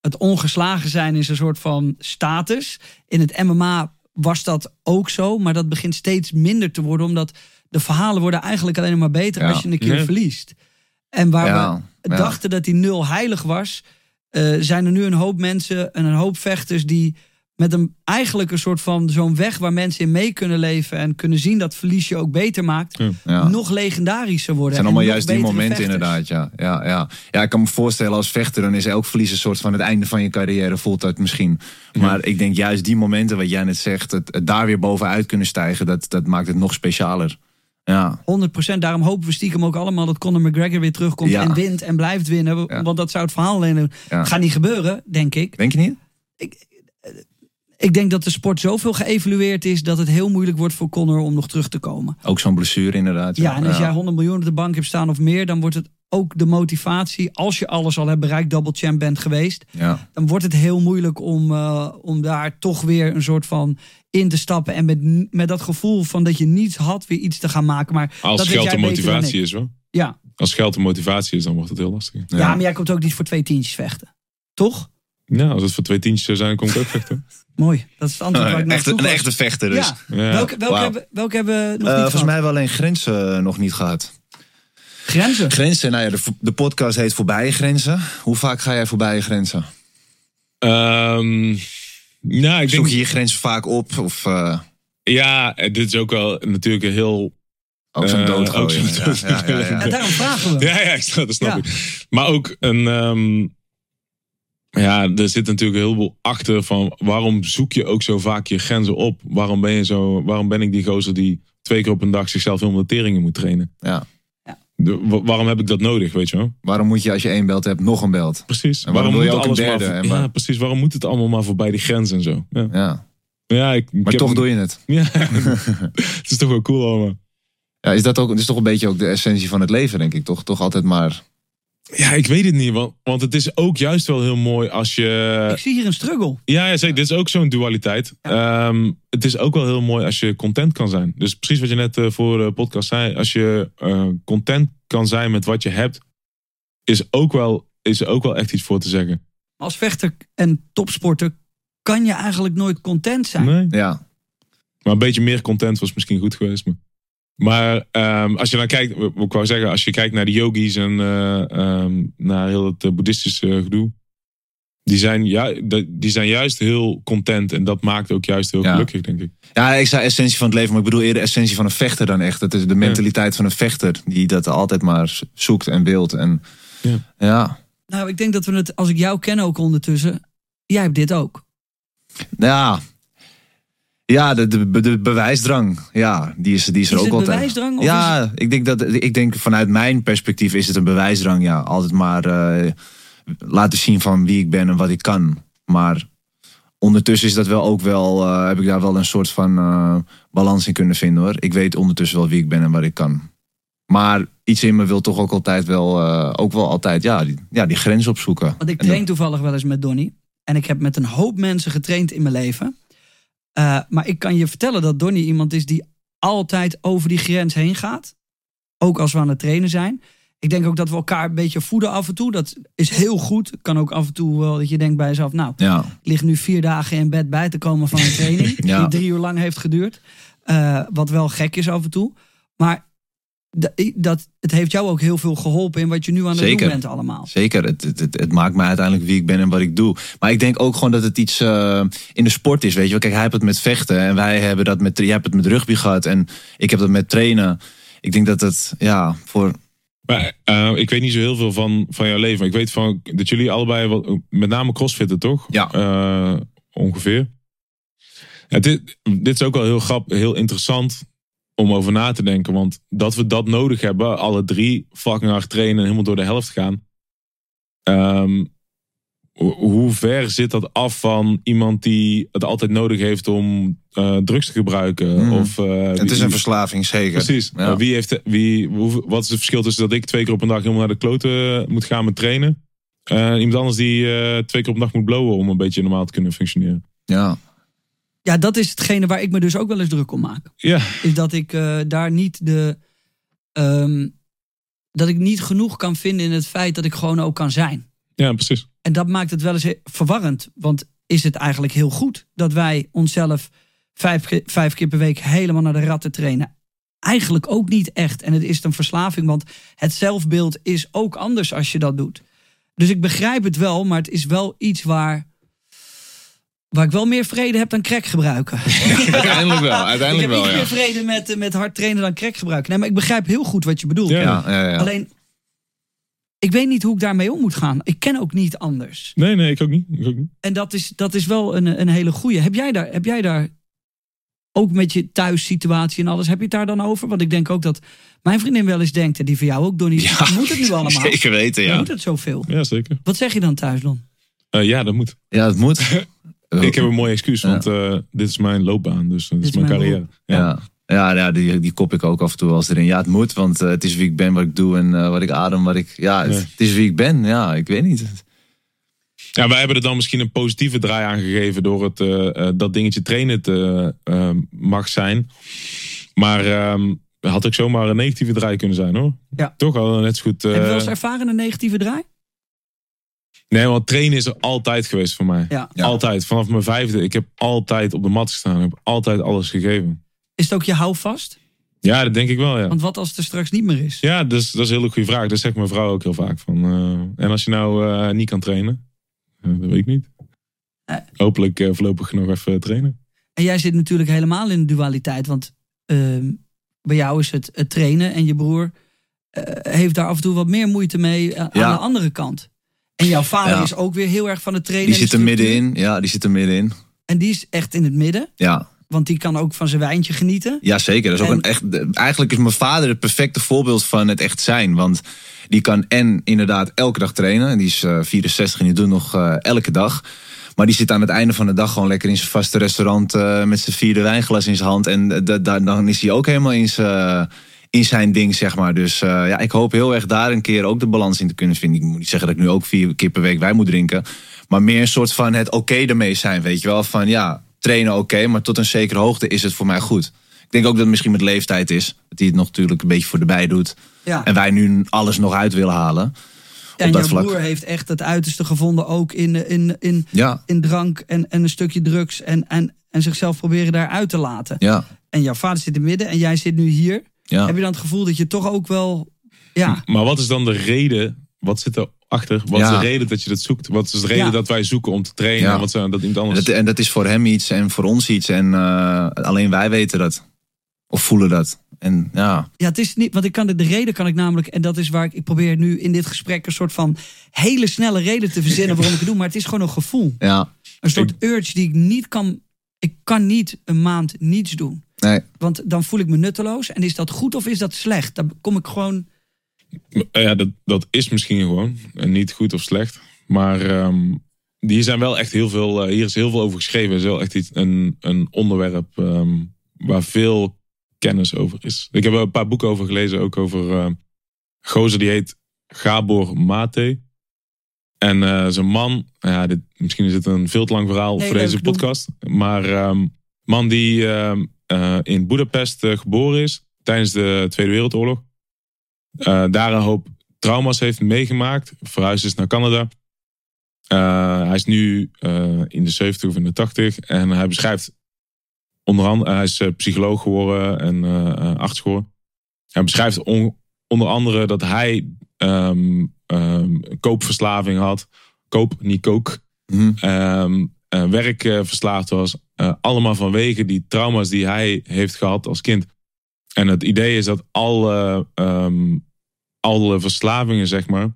het ongeslagen zijn is een soort van status. In het MMA was dat ook zo, maar dat begint steeds minder te worden, omdat de verhalen worden eigenlijk alleen maar beter Ja. als je een keer Ja. verliest. En waar Ja, we dachten dat die nul heilig was, eh, zijn er nu een hoop mensen en een hoop vechters die met een eigenlijk een soort van zo'n weg waar mensen in mee kunnen leven en kunnen zien dat verlies je ook beter maakt, Ja. nog legendarischer worden. Het zijn allemaal juist die momenten vechters. inderdaad, ja. Ja, ja. ja, ik kan me voorstellen als vechter, dan is elk verlies een soort van het einde van je carrière, voelt dat misschien. Maar ik denk juist die momenten, wat jij net zegt, het, het daar weer bovenuit kunnen stijgen, dat, dat maakt het nog specialer. Ja, 100%. Daarom hopen we stiekem ook allemaal dat Conor McGregor weer terugkomt en wint en blijft winnen. Want dat zou het verhaal alleen doen. Gaat niet gebeuren, denk ik. denk je niet? Ik denk dat de sport zoveel geëvalueerd is dat het heel moeilijk wordt voor Conor om nog terug te komen. Ook zo'n blessure inderdaad. Ja, en als jij 100 miljoen op de bank hebt staan of meer, dan wordt het ook de motivatie. Als je alles al hebt bereikt, double champ bent geweest, Ja. dan wordt het heel moeilijk om, eh, om daar toch weer een soort van in te stappen. En met, met dat gevoel van dat je niets had, weer iets te gaan maken. Maar Als dat geld de motivatie ik. is hoor. Ja. Als geld de motivatie is, dan wordt het heel lastig. Ja. maar jij komt ook niet voor twee tientjes vechten. Toch? Nou, als het voor twee tientjes zou zijn, kom ik ook vechten. (laughs) Mooi. Dat is het antwoord waar ik naar Echt, op zoek een echte vechter dus. Ja. Ja. Welke, welke, hebben, welke hebben we nog Eh, niet volgens gehad? mij hebben we alleen grenzen eh, nog niet gehad. Grenzen. Grenzen, nou ja, de, de podcast heet Voorbij Grenzen. Hoe vaak ga jij voorbij je grenzen? Ehm, nou, ik Zoek denk, je je grenzen vaak op? Of eh, ja, dit is ook wel natuurlijk een heel ook zo'n doodgooien? ook zo'n Ja, ja, ja, ja. En daarom vragen we. (laughs) Ja, ja, ik snap, dat snap Ja. ik. Maar ook een. Ja, er zit natuurlijk heel veel achter van waarom zoek je ook zo vaak je grenzen op? Waarom ben je zo? Waarom ben ik die gozer die twee keer op een dag zichzelf helemaal de teringen moet trainen? Ja. De- waarom heb ik dat nodig, weet je wel? Waarom moet je als je één belt hebt, nog een belt? Precies. En waarom wil je ook een derde? maar- En ja, precies. Waarom moet het allemaal maar voorbij die grens en zo? Ja, Ja. ja ik, ik Maar toch een- doe je het. Ja, (laughs) het is toch wel cool allemaal. Ja, is dat ook, is toch een beetje ook de essentie van het leven, denk ik. Toch, toch altijd maar. Ja, ik weet het niet. Want, want het is ook juist wel heel mooi als je. Ik zie hier een struggle. Ja, ja zeker. Dit is ook zo'n dualiteit. Ehm, het is ook wel heel mooi als je content kan zijn. Dus precies wat je net eh, voor de podcast zei. Als je eh, content kan zijn met wat je hebt, is, ook wel, is er ook wel echt iets voor te zeggen. Als vechter en topsporter kan je eigenlijk nooit content zijn. Nee. Ja, Maar een beetje meer content was misschien goed geweest. Maar, maar ehm, als je dan kijkt, ik wou zeggen, als je kijkt naar de yogis en eh, ehm, naar heel het eh, boeddhistische gedoe. Die zijn, ja, die zijn juist heel content en dat maakt ook juist heel Ja. gelukkig, denk ik. ja, ik zei essentie van het leven, maar ik bedoel eerder essentie van een vechter dan echt. Dat is de mentaliteit van een vechter die dat altijd maar zoekt en wilt. En Ja. ja. Nou, ik denk dat we het, als ik jou ken ook ondertussen, jij hebt dit ook. Ja, ja de, de, de bewijsdrang. Ja, die is, die is er Is ook het altijd. bewijsdrang? Of Ja, ik denk, dat, ik denk vanuit mijn perspectief is het een bewijsdrang. Ja, altijd maar eh, laten zien van wie ik ben en wat ik kan. Maar ondertussen is dat wel ook wel, eh, heb ik daar wel een soort van eh, balans in kunnen vinden hoor. Ik weet ondertussen wel wie ik ben en wat ik kan. Maar iets in me wil toch ook altijd wel, ook wel altijd, ja, die, ja, die grens opzoeken. Want ik train toevallig wel eens met Donny. En ik heb met een hoop mensen getraind in mijn leven. Eh, maar ik kan je vertellen dat Donny iemand is die altijd over die grens heen gaat. Ook als we aan het trainen zijn. Ik denk ook dat we elkaar een beetje voeden af en toe. Dat is heel goed. Kan ook af en toe wel dat je denkt bij jezelf... nou, Ja, ik lig nu vier dagen in bed bij te komen van een (laughs) training. Ja. Die drie uur lang heeft geduurd. Eh, wat wel gek is af en toe. Maar dat, het heeft jou ook heel veel geholpen in wat je nu aan het Zeker. doen bent allemaal. Zeker, het, het, het, het maakt mij uiteindelijk wie ik ben en wat ik doe. Maar ik denk ook gewoon dat het iets eh, in de sport is. Weet je wel, kijk, hij heeft het met vechten en wij hebben dat met. Jij hebt het met rugby gehad en ik heb dat met trainen. Ik denk dat het, ja, voor. Maar eh, ik weet niet zo heel veel van, van jouw leven. Maar ik weet van, dat jullie allebei, wat, met name crossfitten toch? Ja. Eh, ongeveer. Ja, dit, dit is ook wel heel grappig, heel interessant om over na te denken. Want dat we dat nodig hebben, alle drie fucking hard trainen en helemaal door de helft gaan. Ehm, ho- hoe ver zit dat af van iemand die het altijd nodig heeft om eh, drugs te gebruiken? Mm. Of, eh, Het wie- is een verslaving, zeker. Precies. Ja. Wie heeft, wie, hoe, wat is het verschil tussen dat ik twee keer op een dag helemaal naar de kloten moet gaan met trainen? En iemand anders die eh, twee keer op een dag moet blowen om een beetje normaal te kunnen functioneren. Ja. Ja, dat is hetgene waar ik me dus ook wel eens druk om maak. Ja, Is dat ik eh, daar niet de. ehm, dat ik niet genoeg kan vinden in het feit dat ik gewoon ook kan zijn. ja precies. En dat maakt het wel eens verwarrend. Want is het eigenlijk heel goed dat wij onszelf vijf, keer- vijf keer per week helemaal naar de ratten trainen? Eigenlijk ook niet echt. En het is een verslaving, want het zelfbeeld is ook anders als je dat doet. Dus ik begrijp het wel, maar het is wel iets waar, waar ik wel meer vrede heb dan crack gebruiken. (laughs) Uiteindelijk wel. ik Uiteindelijk heb wel, iets ja. meer vrede met, eh, met hard trainen dan crack gebruiken. Nee, maar ik begrijp heel goed wat je bedoelt. Ja. Ja, ja, ja. Alleen, ik weet niet hoe ik daarmee om moet gaan. Ik ken ook niet anders. Nee, nee, ik ook niet. Ik ook niet. En dat is, dat is wel een, een hele goeie. Heb jij, daar, heb jij daar ook met je thuissituatie en alles, heb je het daar dan over? Want ik denk ook dat mijn vriendin wel eens denkt, en die van jou ook, Donnie, Ja, moet het nu (laughs) allemaal? Zeker weten, Ja. Moet het zoveel? Ja, zeker. Wat zeg je dan thuis dan? Eh, ja, dat moet. Ja, het moet. (laughs) Ik heb een mooi excuus, Ja. want eh, dit is mijn loopbaan. Dus dit, is is mijn mijn carrière. Ja. Ja, ja, ja die, die kop ik ook af en toe als erin. Ja, het moet, want eh, het is wie ik ben, wat ik doe en eh, wat ik adem, wat ik... Ja, het, Ja. het is wie ik ben. Ja, ik weet niet. Ja, wij hebben er dan misschien een positieve draai aan gegeven door het eh, eh, dat dingetje trainen te eh, mag zijn. Maar ehm had ook zomaar een negatieve draai kunnen zijn hoor. Ja. Toch hadden we net zo goed. eh, heb je wel eens ervaren een negatieve draai? Nee, want trainen is er altijd geweest voor mij. Ja. Ja. Altijd. Vanaf mijn vijfde. Ik heb altijd op de mat gestaan. Ik heb altijd alles gegeven. Is het ook je houvast? Ja, dat denk ik wel. Ja. Want wat als het er straks niet meer is? Ja, dus, dat is een hele goede vraag. Dat zegt mijn vrouw ook heel vaak. Van, eh, en als je nou eh, niet kan trainen? Eh, dat weet ik niet. Hopelijk eh, voorlopig nog even trainen. En jij zit natuurlijk helemaal in de dualiteit. Want ehm, bij jou is het, het trainen en je broer eh, heeft daar af en toe wat meer moeite mee Ja. aan de andere kant. En jouw vader Ja. is ook weer heel erg van het trainen. Die zit er middenin. Ja, die zit er middenin. En die is echt in het midden. Ja, Want die kan ook van zijn wijntje genieten. ja zeker. Dat is ook En- een echt, eigenlijk is mijn vader het perfecte voorbeeld van het echt zijn. Want die kan en inderdaad elke dag trainen. En die is eh, 64 en die doet nog eh, elke dag. Maar die zit aan het einde van de dag gewoon lekker in zijn vaste restaurant eh, met zijn vierde wijnglas in zijn hand. En eh, da- da- dan is hij ook helemaal in zijn, in zijn ding, zeg maar. Dus eh, ja, ik hoop heel erg daar een keer ook de balans in te kunnen vinden. Ik moet niet zeggen dat ik nu ook vier keer per week wijn moet drinken. Maar meer een soort van het oké ermee zijn, weet je wel. Van ja, trainen oké, maar tot een zekere hoogte is het voor mij goed. Ik denk ook dat het misschien met leeftijd is. Dat hij het nog natuurlijk een beetje voor de bij doet. Ja. En wij nu alles nog uit willen halen. en jouw vlak. broer heeft echt het uiterste gevonden. Ook in, in, in, Ja, in drank en, en een stukje drugs. En, en, en zichzelf proberen daaruit te laten. ja, En jouw vader zit in het midden en jij zit nu hier. Ja. Heb je dan het gevoel dat je toch ook wel... Ja, Maar wat is dan de reden? Wat zit erachter? Wat is de reden dat je dat zoekt? Wat is de reden Ja. dat wij zoeken om te trainen? Ja. En wat zijn dat iemand En anders? dat, en dat is voor hem iets en voor ons iets. En eh, alleen wij weten dat. Of voelen dat. En ja, Ja, het is niet, want ik kan de, de reden kan ik namelijk, en dat is waar ik, ik probeer nu in dit gesprek een soort van hele snelle reden te verzinnen waarom ik het doe, maar het is gewoon een gevoel. ja, Een soort urge die ik niet kan, ik kan niet een maand niets doen. Nee. Want dan voel ik me nutteloos. En is dat goed of is dat slecht? Dan kom ik gewoon, Ja, dat, dat is misschien gewoon. En niet goed of slecht. Maar ehm, hier zijn wel echt heel veel. eh, hier is heel veel over geschreven. Het is wel echt iets, een, een onderwerp ehm, waar veel kennis over is. Ik heb er een paar boeken over gelezen. Ook over eh gozer die heet Gabor Mate. En eh zijn man, ja, dit, misschien is het een veel te lang verhaal Nee, voor deze podcast. Maar ehm, man die ehm, eh, in Budapest eh, geboren is tijdens de Tweede Wereldoorlog. Eh, daar een hoop trauma's heeft meegemaakt. Verhuisd is naar Canada. Hij is nu in de 70 of in de 80. En hij beschrijft onder andere, hij is psycholoog geworden en arts geworden. Hij beschrijft on- onder andere dat hij ehm, ehm, koopverslaving had. Koop, niet kook. Werkverslaafd was. Eh, allemaal vanwege die trauma's die hij heeft gehad als kind. En het idee is dat alle, ehm, alle verslavingen, zeg maar,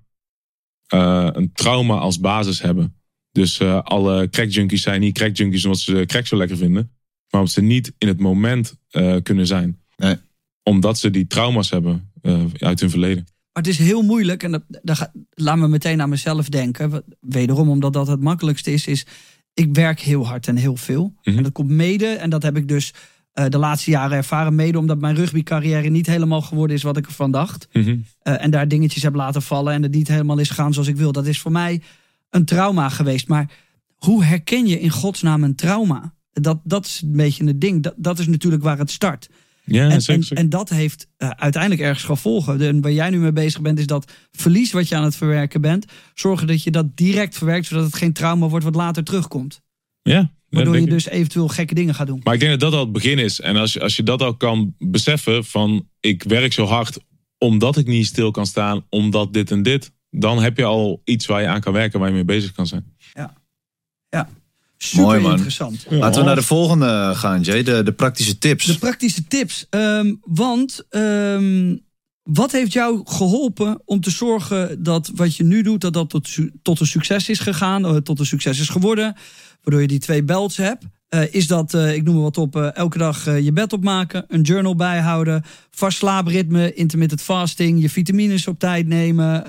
eh, een trauma als basis hebben. Dus eh, alle crackjunkies zijn niet crackjunkies omdat ze crack zo lekker vinden. waarop ze niet in het moment eh, kunnen zijn. Nee. Omdat ze die trauma's hebben eh, uit hun verleden. Maar het is heel moeilijk, en dat, dat ga- laat me meteen aan mezelf denken. Wederom, omdat dat het makkelijkste is, is ik werk heel hard en heel veel. Mhm. En dat komt mede, en dat heb ik dus eh, de laatste jaren ervaren, mede omdat mijn rugbycarrière niet helemaal geworden is wat ik ervan dacht. Mhm. Eh, en daar dingetjes heb laten vallen en het niet helemaal is gegaan zoals ik wil. Dat is voor mij een trauma geweest. Maar hoe herken je in godsnaam een trauma? Dat, dat is een beetje het ding. Dat, dat is natuurlijk waar het start. Ja, En, zeker. en, dat heeft eh, uiteindelijk ergens gevolgen. En waar jij nu mee bezig bent, is dat verlies wat je aan het verwerken bent. Zorgen dat je dat direct verwerkt, zodat het geen trauma wordt wat later terugkomt. ja, Waardoor je dus eventueel gekke dingen gaat doen. Maar ik denk dat dat al het begin is. En als je, als je dat al kan beseffen van ik werk zo hard omdat ik niet stil kan staan, omdat dit en dit. Dan heb je al iets waar je aan kan werken, waar je mee bezig kan zijn. Super Mooi, man. interessant. Laten we naar de volgende gaan, Jay. De, de praktische tips. De praktische tips. Ehm, want ehm, wat heeft jou geholpen om te zorgen dat wat je nu doet, dat dat tot, tot een succes is gegaan, eh, tot een succes is geworden, waardoor je die twee belts hebt? Eh, is dat, eh, ik noem maar wat op, eh, elke dag je bed opmaken, een journal bijhouden, vast slaapritme, intermittent fasting, je vitamines op tijd nemen.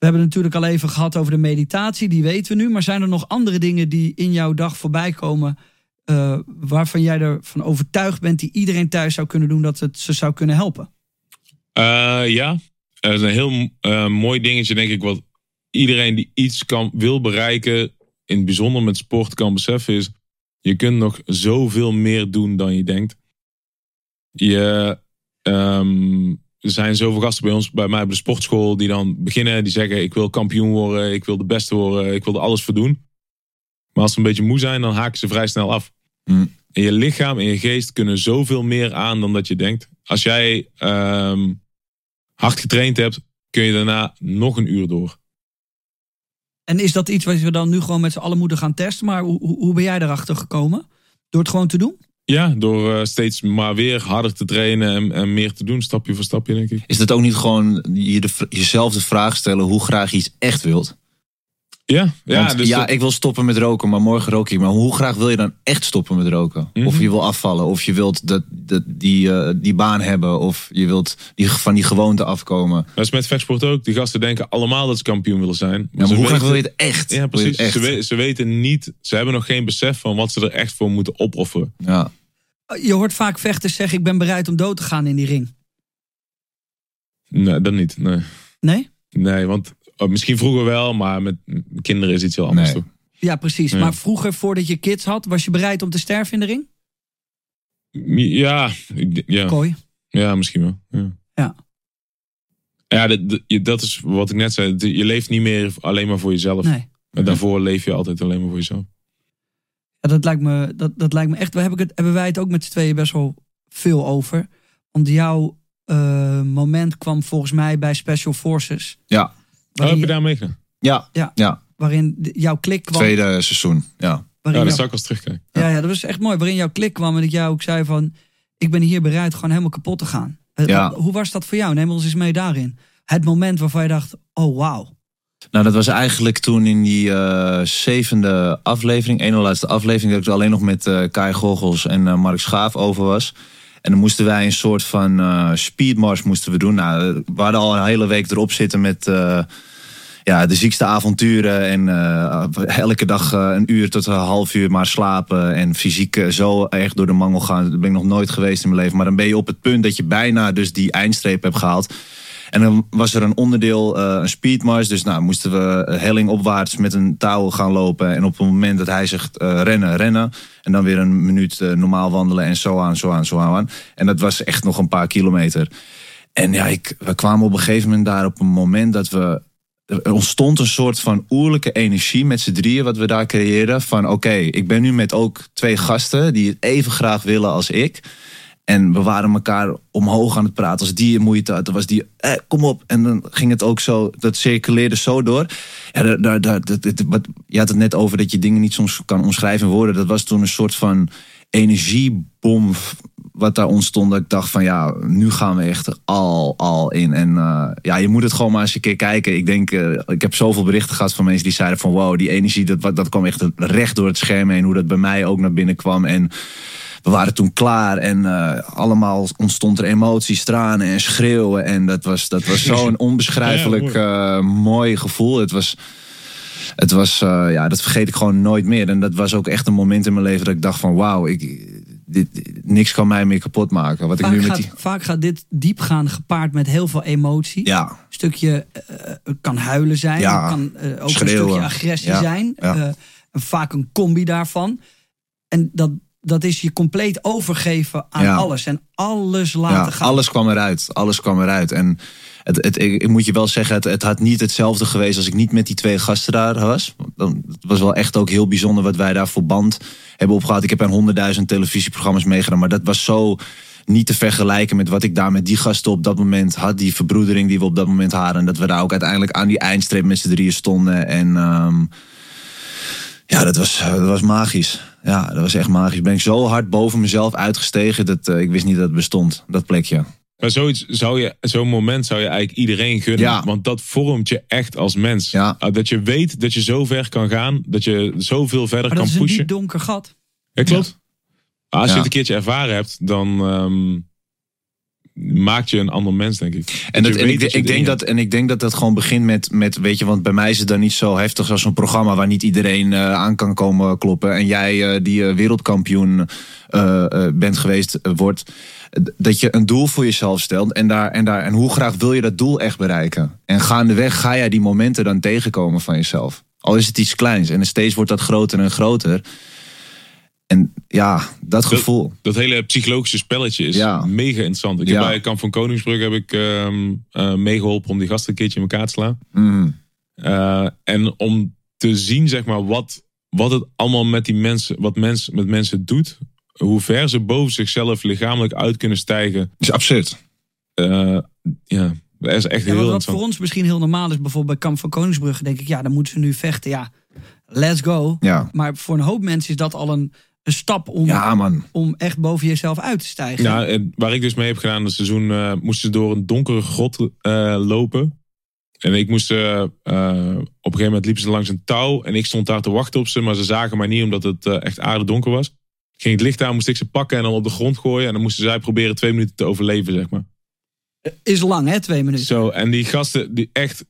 We hebben natuurlijk al even gehad over de meditatie, die weten we nu. Maar zijn er nog andere dingen die in jouw dag voorbij komen eh, waarvan jij ervan overtuigd bent die iedereen thuis zou kunnen doen, dat het ze zou kunnen helpen? Eh, ja, dat is een heel eh, mooi dingetje, denk ik, wat iedereen die iets kan, wil bereiken, in het bijzonder met sport, kan beseffen is, je kunt nog zoveel meer doen dan je denkt. Je, ehm, er zijn zoveel gasten bij ons, bij mij op de sportschool, die dan beginnen, die zeggen, ik wil kampioen worden, ik wil de beste worden, ik wil er alles voor doen. Maar als ze een beetje moe zijn, dan haken ze vrij snel af. Hmm. En je lichaam en je geest kunnen zoveel meer aan dan dat je denkt. Als jij ehm, hard getraind hebt, kun je daarna nog een uur door. En is dat iets wat we dan nu gewoon met z'n allen moeten gaan testen? Maar hoe, hoe hoe ben jij erachter gekomen? Door het gewoon te doen? Ja, door eh, steeds maar weer harder te trainen en, en meer te doen, stapje voor stapje, denk ik. Is dat ook niet gewoon je de, jezelf de vraag stellen hoe graag je iets echt wilt? Ja, ja, Want dus ja, dat- ik wil stoppen met roken, maar morgen rook ik. Maar hoe graag wil je dan echt stoppen met roken? Mhm. Of je wil afvallen, of je wilt dat, dat, die, eh, die baan hebben, of je wilt die, van die gewoonte afkomen. dat is met vechtsport ook. Die gasten denken allemaal dat ze kampioen willen zijn. Ja, maar hoe graag wil je het echt? Ja, precies. het Ze, we- ze weten niet, ze hebben nog geen besef van wat ze er echt voor moeten opofferen. Ja. Je hoort vaak vechters zeggen: Ik ben bereid om dood te gaan in die ring. Nee, dat niet. Nee, Nee? nee want oh, misschien vroeger wel, maar met kinderen is iets heel anders. Nee. toch? Ja, precies. Ja. Maar vroeger, voordat je kids had, was je bereid om te sterven in de ring? Ja, ik- ja. Kooi. Ja, misschien wel. Ja. Ja. Ja, dat, dat- is wat ik net zei. Je leeft niet meer alleen maar voor jezelf. Nee. Maar daarvoor leef je altijd alleen maar voor jezelf. Ja, dat, lijkt me, dat, dat lijkt me echt. We hebben, het, hebben wij het ook met z'n tweeën best wel veel over. Want jouw eh, moment kwam volgens mij bij Special Forces. Ja. Oh, Waarin, heb je daar meegaan? Ja. Ja. ja, waarin jouw klik kwam. tweede seizoen. Ja. Ja, dat jouw- zou ik als terugkijken. ja, ja, dat was echt mooi. Waarin jouw klik kwam en dat jij ook zei van... Ik ben hier bereid gewoon helemaal kapot te gaan. Ja. Hoe was dat voor jou? Neem ons eens mee daarin. Het moment waarvan je dacht, oh wauw. Nou, dat was eigenlijk toen in die eh, zevende aflevering, ene laatste aflevering, dat ik er alleen nog met eh Kai Goggels en eh, Mark Schaaf over was. En dan moesten wij een soort van speedmars moesten we doen. Nou, we hadden al een hele week erop zitten met ja, de ziekste avonturen. En elke dag een uur tot een half uur maar slapen. En fysiek zo echt door de mangel gaan. Dat ben ik nog nooit geweest in mijn leven. Maar dan ben je op het punt dat je bijna dus die eindstreep hebt gehaald. En dan was er een onderdeel, eh, een speedmars. Dus nou moesten we eh, helling opwaarts met een touw gaan lopen. En op het moment dat hij zegt eh, rennen, rennen. En dan weer een minuut normaal wandelen en zo aan, zo aan, zo aan. En dat was echt nog een paar kilometer. En ja, ik, we kwamen op een gegeven moment daar op een moment dat we... Er ontstond een soort van oerlijke energie met z'n drieën wat we daar creëerden. Van oké, ik ben nu met ook twee gasten die het even graag willen als ik. En we waren elkaar omhoog aan het praten. Als die moeite had, dan was die, eh, kom op. En dan ging het ook zo, dat circuleerde zo door. Ja, daar, daar, wat, je had het net over dat je dingen niet soms kan omschrijven in woorden. Dat was toen een soort van energiebom wat daar ontstond. Dat ik dacht van ja, nu gaan we echt al, al in. En eh, ja, je moet het gewoon maar eens een keer kijken. Ik denk, eh, ik heb zoveel berichten gehad van mensen die zeiden van wow, die energie, dat, dat kwam echt recht door het scherm heen. Hoe dat bij mij ook naar binnen kwam. En we waren toen klaar en eh, allemaal ontstond er emoties, tranen en schreeuwen. En dat was, dat was zo'n (laughs) onbeschrijfelijk eh, mooi gevoel. Het was, het was eh, ja, dat vergeet ik gewoon nooit meer. En dat was ook echt een moment in mijn leven dat ik dacht van wauw, ik, dit, niks kan mij meer kapot maken. Wat ik Vaak nu met gaat, die... vaak gaat dit diepgaan gepaard met heel veel emotie. Ja, Een stukje het kan huilen zijn. Ja, Het kan ook schreeuwen. een stukje agressie Ja, zijn. ja. Eh, en vaak een combi daarvan. En dat, dat is je compleet overgeven aan Ja. alles. En alles laten ja gaan. alles kwam eruit. Alles kwam eruit. En het, het, ik, ik moet je wel zeggen, het, het had niet hetzelfde geweest als ik niet met die twee gasten daar was. Dan, het was wel echt ook heel bijzonder wat wij daar voor band hebben opgehaald. Ik heb aan honderdduizend televisieprogramma's meegedaan, maar dat was zo niet te vergelijken met wat ik daar met die gasten op dat moment had. Die verbroedering die we op dat moment hadden. En dat we daar ook uiteindelijk aan die eindstreep met z'n drieën stonden. En ehm, ja, dat was, dat was magisch. Ja, dat was echt magisch. Ben ik zo hard boven mezelf uitgestegen dat eh, ik wist niet dat het bestond, dat plekje. Maar zoiets zou je, zo'n moment zou je eigenlijk iedereen gunnen. Ja. Want dat vormt je echt als mens. Ja. Ah, Dat je weet dat je zo ver kan gaan. Dat je zoveel verder maar dat kan is een pushen. donker gat. Ja, klopt. Als je Ja. het een keertje ervaren hebt, dan ehm, maakt je een ander mens, denk ik. En, dat, en, ik, ik denk dat, en ik denk dat dat gewoon begint met, met, weet je, want bij mij is het dan niet zo heftig als zo'n programma waar niet iedereen eh, aan kan komen kloppen. En jij eh, die eh, wereldkampioen bent geweest, wordt. Dat je een doel voor jezelf stelt en, daar, en, daar, en hoe graag wil je dat doel echt bereiken? En gaandeweg ga jij die momenten dan tegenkomen van jezelf. Al is het iets kleins en steeds wordt dat groter en groter. En ja, dat gevoel. Dat hele psychologische spelletje is Ja. mega interessant. Ik Ja. heb bij Kamp van Koningsbrug heb ik ehm, eh, meegeholpen om die gasten een keertje in elkaar te slaan. Mm, Eh, en om te zien, zeg maar, wat, wat het allemaal met die mensen, wat mens, met mensen doet. Hoe ver ze boven zichzelf lichamelijk uit kunnen stijgen. is absurd. Eh, ja, dat is echt Ja, heel wat, voor ons misschien heel normaal is, bijvoorbeeld bij Kamp van Koningsbrugge, denk ik, ja, dan moeten ze nu vechten. Ja, let's go. Ja, Maar voor een hoop mensen is dat al een, een stap om, ja man. om echt boven jezelf uit te stijgen. Ja, en waar ik dus mee heb gedaan, dat seizoen eh, moesten ze door een donkere grot eh, lopen. En ik moest, eh, eh, op een gegeven moment liepen ze langs een touw. En ik stond daar te wachten op ze, maar ze zagen mij niet omdat het echt aardedonker was. Ging het licht aan, moest ik ze pakken en dan op de grond gooien. En dan moesten zij proberen twee minuten te overleven, zeg maar. Is lang, hè, twee minuten. Zo, en die gasten, die echt,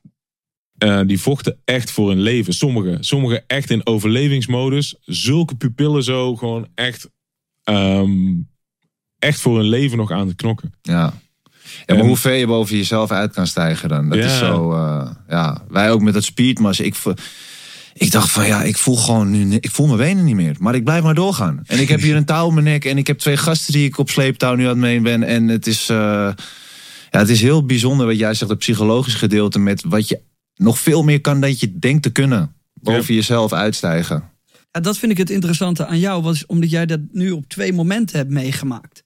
eh, die vochten echt voor hun leven. Sommigen, sommigen echt in overlevingsmodus. Zulke pupillen zo, gewoon echt, ehm, echt voor hun leven nog aan het knokken. Ja. Ja, maar En- hoe ver je boven jezelf uit kan stijgen dan. Dat Ja. is zo, eh, ja. Wij ook met dat speedmas. Ik, ik dacht van ja, ik voel gewoon nu, ik voel mijn benen niet meer. Maar ik blijf maar doorgaan. En ik heb hier een touw om mijn nek. En ik heb twee gasten die ik op sleeptouw nu aan het mee ben. En het is, eh, ja, het is heel bijzonder wat jij zegt, het psychologisch gedeelte. Met wat je nog veel meer kan dan je denkt te kunnen. Boven jezelf uitstijgen. Ja, dat vind ik het interessante aan jou, was omdat jij dat nu op twee momenten hebt meegemaakt.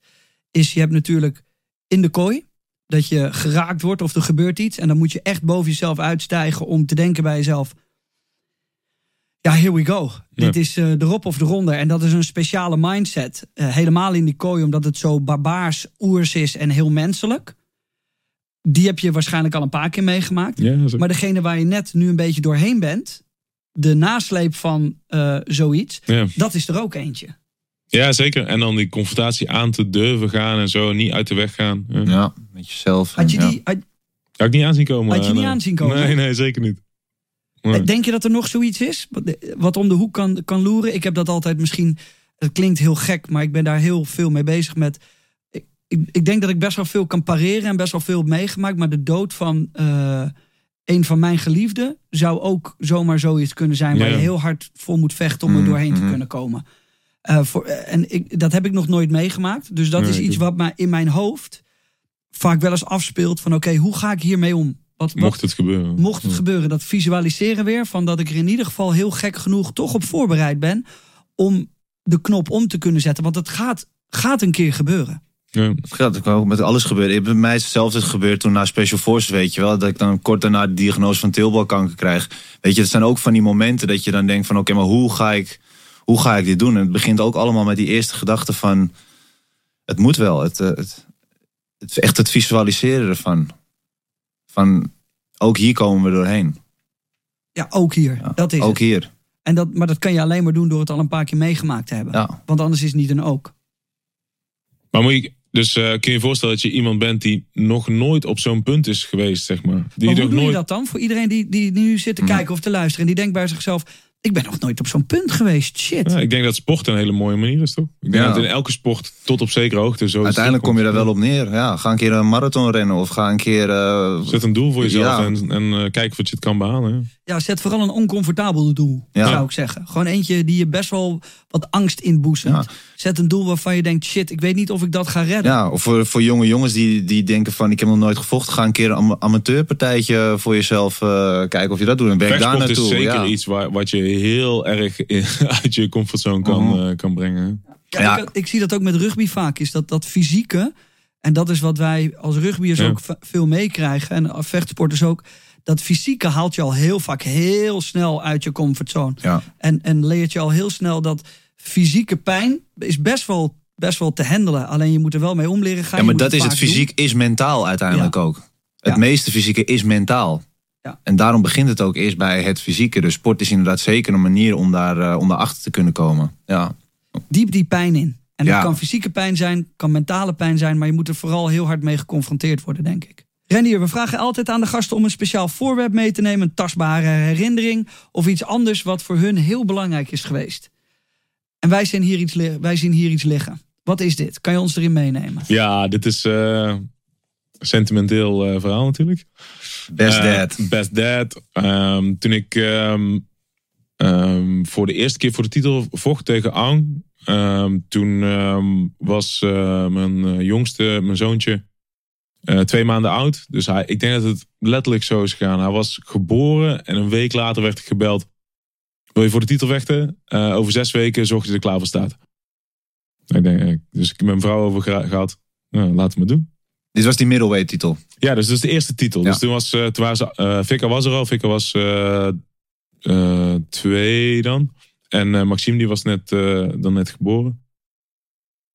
Is je hebt natuurlijk in de kooi dat je geraakt wordt of er gebeurt iets. En dan moet je echt boven jezelf uitstijgen om te denken bij jezelf. Ja, here we go. Ja. Dit is eh, de rop of de ronde. En dat is een speciale mindset. Eh, helemaal in die kooi, omdat het zo barbaars, oers is en heel menselijk. Die heb je waarschijnlijk al een paar keer meegemaakt. Ja. Maar degene waar je net nu een beetje doorheen bent, de nasleep van eh, zoiets, ja. dat is er ook eentje. ja, zeker. En dan die confrontatie aan te durven gaan en zo, niet uit de weg gaan. Ja. Ja, met jezelf. Had je die, had- Had ik niet aanzien komen. Had je niet nee. aanzien komen? Nee, nee, zeker niet. Nee. Denk je dat er nog zoiets is? Wat, wat om de hoek kan, kan loeren? Ik heb dat altijd misschien. Het klinkt heel gek, maar ik ben daar heel veel mee bezig met. Ik, ik, denk dat ik best wel veel kan pareren en best wel veel heb meegemaakt. Maar de dood van eh, een van mijn geliefden zou ook zomaar zoiets kunnen zijn. Waar Ja. je heel hard voor moet vechten om er Mm, doorheen te mhm. kunnen komen. Eh, voor, eh, en ik, dat heb ik nog nooit meegemaakt. Dus dat Nee, is iets wat mij in mijn hoofd vaak wel eens afspeelt. Van oké, hoe ga ik hiermee om? Wat, wat, Mocht het gebeuren. Mocht het gebeuren, dat visualiseren weer. Van dat ik er in ieder geval heel gek genoeg toch op voorbereid ben. Om de knop om te kunnen zetten. Want het gaat, gaat een keer gebeuren. Ja. Het gaat ook met alles gebeuren. Bij mij is hetzelfde gebeurd toen na Special Forces, weet je wel. Dat ik dan kort daarna de diagnose van teelbalkanker krijg. Weet je, het zijn ook van die momenten dat je dan denkt van... oké, maar hoe ga, ik, hoe ga ik dit doen? En het begint ook allemaal met die eerste gedachte van... het moet wel. Het, eh, het, het, echt het visualiseren ervan. Van, ook hier komen we doorheen. Ja, ook hier. Ja, dat is ook het. hier. En dat, maar dat kan je alleen maar doen door het al een paar keer meegemaakt te hebben. Ja, Want anders is het niet een ook. Maar moet je, dus eh, kun je je voorstellen dat je iemand bent die nog nooit op zo'n punt is geweest, zeg maar. Die Maar hoe doe je nooit. dat dan? Voor iedereen die, die nu zit te kijken of te luisteren. En die denkt bij zichzelf, ik ben nog nooit op zo'n punt geweest. Shit. Ja, ik denk dat sport een hele mooie manier is, toch? Ik denk Ja. dat in elke sport tot op zekere hoogte zo. Uiteindelijk kom je daar wel op neer. Ja, ga een keer een marathon rennen of ga een keer... eh, Zet een doel voor jezelf Ja. en, en eh, kijk of je het kan behalen. hè. Ja, zet vooral een oncomfortabel doel, Ja. zou ik zeggen. Gewoon eentje die je best wel wat angst inboezemt. Ja. Zet een doel waarvan je denkt, shit, ik weet niet of ik dat ga redden. Ja, of voor, voor jonge jongens die, die denken van ik heb nog nooit gevochten. Ga een keer een ama- amateurpartijtje voor jezelf eh, kijken of je dat doet. En werk daar Vechtsport is naartoe. zeker ja. iets waar, wat je heel erg (laughs) uit je comfortzone kan, Mhm. eh, kan brengen. Ja, Ja. Ik, ik zie dat ook met rugby vaak, is dat, dat fysieke. En dat is wat wij als rugbyers Ja. ook veel meekrijgen. En vechtsporters ook. Dat fysieke haalt je al heel vaak heel snel uit je comfortzone. Ja. En, en leert je al heel snel dat fysieke pijn is best wel, best wel te handelen. Alleen je moet er wel mee om leren gaan. Ja, maar dat is het doen. fysiek is mentaal uiteindelijk ook. Het Ja. meeste fysieke is mentaal. Ja. En daarom begint het ook eerst bij het fysieke. Dus sport is inderdaad zeker een manier om daar eh, om daarachter te kunnen komen. Ja. diep die pijn in. En dat Ja. kan fysieke pijn zijn, kan mentale pijn zijn, maar je moet er vooral heel hard mee geconfronteerd worden, denk ik. Renier, we vragen altijd aan de gasten om een speciaal voorwerp mee te nemen, een tastbare herinnering of iets anders wat voor hun heel belangrijk is geweest. En wij zien hier iets, wij zien hier iets liggen. Wat is dit? Kan je ons erin meenemen? Ja, dit is eh, een sentimenteel eh, verhaal natuurlijk. Best Eh, dad. Best Dad. Ehm, toen ik ehm, ehm, voor de eerste keer voor de titel vocht tegen ehm, toen was eh, mijn eh, jongste, mijn zoontje, twee maanden oud. Dus hij, ik denk dat het letterlijk zo is gegaan. Hij was geboren en een week later werd ik gebeld. Wil je voor de titel vechten? Over zes weken zorg je dat er klaar voor staat. Ik denk, dus ik heb mijn vrouw over geha- gehad. Nou, laten we het doen. Dit was die middleweight titel. Ja, dus dat is de eerste titel. Ja. Dus toen was, eh toen waren ze, eh Vika was er al. Vika was eh, twee dan. En Maxime die was net, dan net geboren.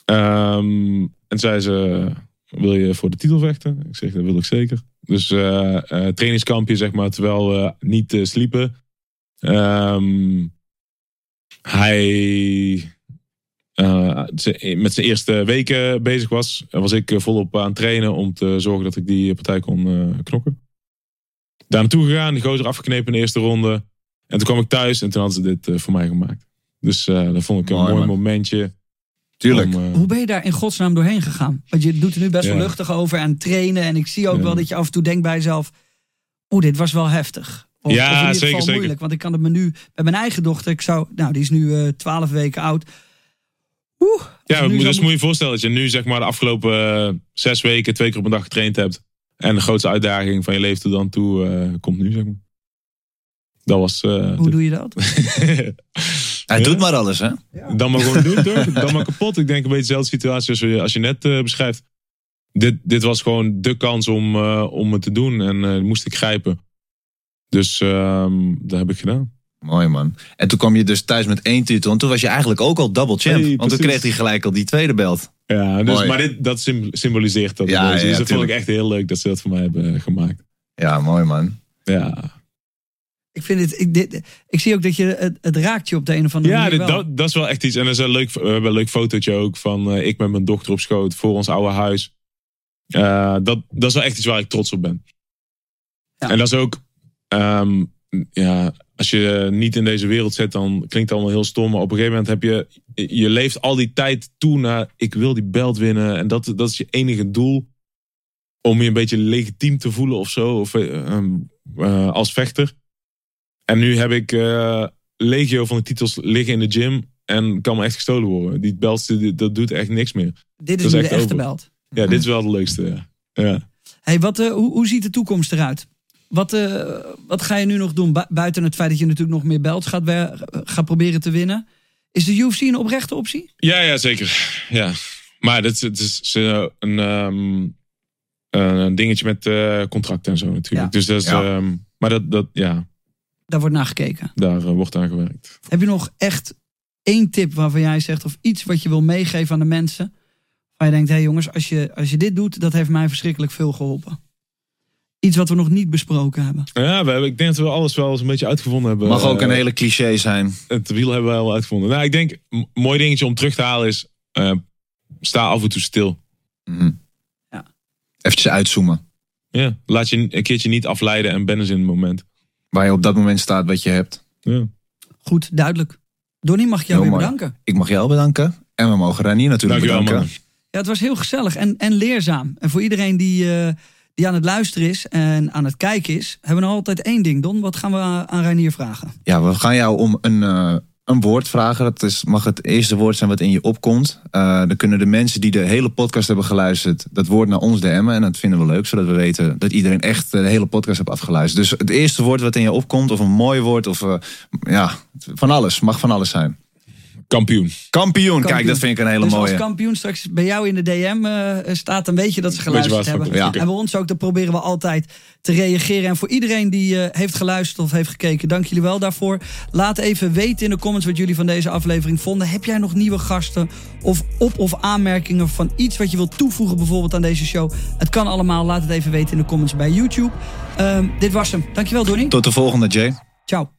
Ehm, en zei ze, wil je voor de titel vechten? Ik zeg, dat wil ik zeker. Dus trainingskampje zeg maar, terwijl we niet sliepen. Ehm, hij eh, ze- met zijn eerste weken bezig was, was ik eh, volop aan het trainen om te zorgen dat ik die partij kon eh, knokken. Daar naartoe gegaan, die gozer afgeknepen in de eerste ronde. En toen kwam ik thuis en toen hadden ze dit eh, voor mij gemaakt. Dus eh, dat vond ik een Mooi, momentje. Tuurlijk. om, eh, Hoe ben je daar in godsnaam doorheen gegaan? Want je doet er nu best wel luchtig over aan trainen. En ik zie ook Ja. wel dat je af en toe denkt bij jezelf... Oeh, dit was wel heftig. Of, Ja, of in ieder zeker, geval zeker. moeilijk. Want ik kan het me nu... Bij mijn eigen dochter, ik zou, nou, die is nu eh 12 weken oud. Oeh. ja, dus moet je je voorstellen dat je nu zeg maar de afgelopen eh, zes weken twee keer op een dag getraind hebt. En de grootste uitdaging van je leven tot dan toe eh, komt nu zeg maar. Dat was... eh, Hoe doe je dat? (laughs) Hij Ja. doet maar alles, hè? Dan maar gewoon doen, toch? Dan maar kapot. Ik denk een beetje dezelfde situatie als je, als je net eh, beschrijft. Dit, dit was gewoon de kans om, eh, om het te doen. En eh, moest ik grijpen. Dus ehm, dat heb ik gedaan. Mooi, man. En toen kwam je dus thuis met één titel. En toen was je eigenlijk ook al double champ. Hey, want toen kreeg hij gelijk al die tweede belt. Ja, dus, Mooi. maar dit, dat sym- symboliseert dat. Ja, beetje. ja, dus dat vond ik echt heel leuk dat ze dat voor mij hebben eh, gemaakt. Ja, mooi, man. Ja, Ik, vind het, ik, dit, ik zie ook dat je... Het, het raakt je op de een of andere ja manier wel. dat, dat is wel echt iets. En er is een leuk, we hebben een leuk fotootje ook van eh, ik met mijn dochter op schoot voor ons oude huis. Eh, dat, dat is wel echt iets waar ik trots op ben. Ja. En dat is ook, ehm, ja, als je niet in deze wereld zit, dan klinkt het allemaal heel stom. Maar op een gegeven moment heb je, je leeft al die tijd toe naar, ik wil die belt winnen. En dat, dat is je enige doel. Om je een beetje legitiem te voelen of zo. Of, eh, ehm, eh, als vechter. En nu heb ik eh, legio van de titels liggen in de gym. En kan me echt gestolen worden. Die belt, dat doet echt niks meer. Dit is, is nu de echt echte over. belt. Ja, dit is wel het leukste. Ja. Ja. Hey, wat, hoe, hoe ziet de toekomst eruit? Wat, eh, wat ga je nu nog doen? Bu- buiten het feit dat je natuurlijk nog meer belts gaat, gaat proberen te winnen. Is de UFC een oprechte optie? Ja, ja, zeker. Ja. Maar het is, het is eh, een, ehm, een dingetje met eh, contracten en zo natuurlijk. Ja. Dus dat is, Ja. ehm, maar dat, dat, ja, Daar wordt naar gekeken. daar eh, wordt aan gewerkt. Heb je nog echt één tip waarvan jij zegt, of iets wat je wil meegeven aan de mensen? Waar je denkt, hé hey jongens, als je, als je dit doet, dat heeft mij verschrikkelijk veel geholpen. Iets wat we nog niet besproken hebben. Ja, we hebben, ik denk dat we alles wel eens een beetje uitgevonden hebben. Mag ook een Eh, hele cliché zijn. Het wiel hebben we wel uitgevonden. Nou, ik denk, mooi dingetje om terug te halen is... eh, sta af en toe stil. Mhm. Ja. Eventjes uitzoomen. Ja, laat je een keertje niet afleiden en ben eens in het moment. Waar je op dat moment staat wat je hebt. Ja. Goed, duidelijk. Donnie, mag ik jou Heel weer mooi. bedanken. Ik mag jou bedanken. En we mogen Ranier natuurlijk Dankjewel bedanken. Ja, het was heel gezellig en, en leerzaam. En voor iedereen die, eh, die aan het luisteren is en aan het kijken is, hebben we nog altijd één ding, Don. Wat gaan we aan Reinier vragen? Ja, we gaan jou om een, eh, een woord vragen. Dat is, mag het eerste woord zijn wat in je opkomt. Eh, dan kunnen de mensen die de hele podcast hebben geluisterd... dat woord naar ons DM'en. En dat vinden we leuk, zodat we weten dat iedereen echt de hele podcast heeft afgeluisterd. Dus het eerste woord wat in je opkomt, of een mooi woord... of eh, ja, van alles. Mag van alles zijn. Kampioen. Kampioen, kijk, Kampioen. dat vind ik een hele dus mooie. als kampioen straks bij jou in de DM eh, staat, dan weet je dat ze geluisterd hebben. Ja. En bij ons ook, dan proberen we altijd te reageren. En voor iedereen die eh, heeft geluisterd of heeft gekeken, dank jullie wel daarvoor. Laat even weten in de comments wat jullie van deze aflevering vonden. Heb jij nog nieuwe gasten of op- of aanmerkingen van iets wat je wilt toevoegen bijvoorbeeld aan deze show? Het kan allemaal, laat het even weten in de comments bij YouTube. Ehm, dit was hem. Dankjewel Donnie. Tot de volgende, Jay. Ciao.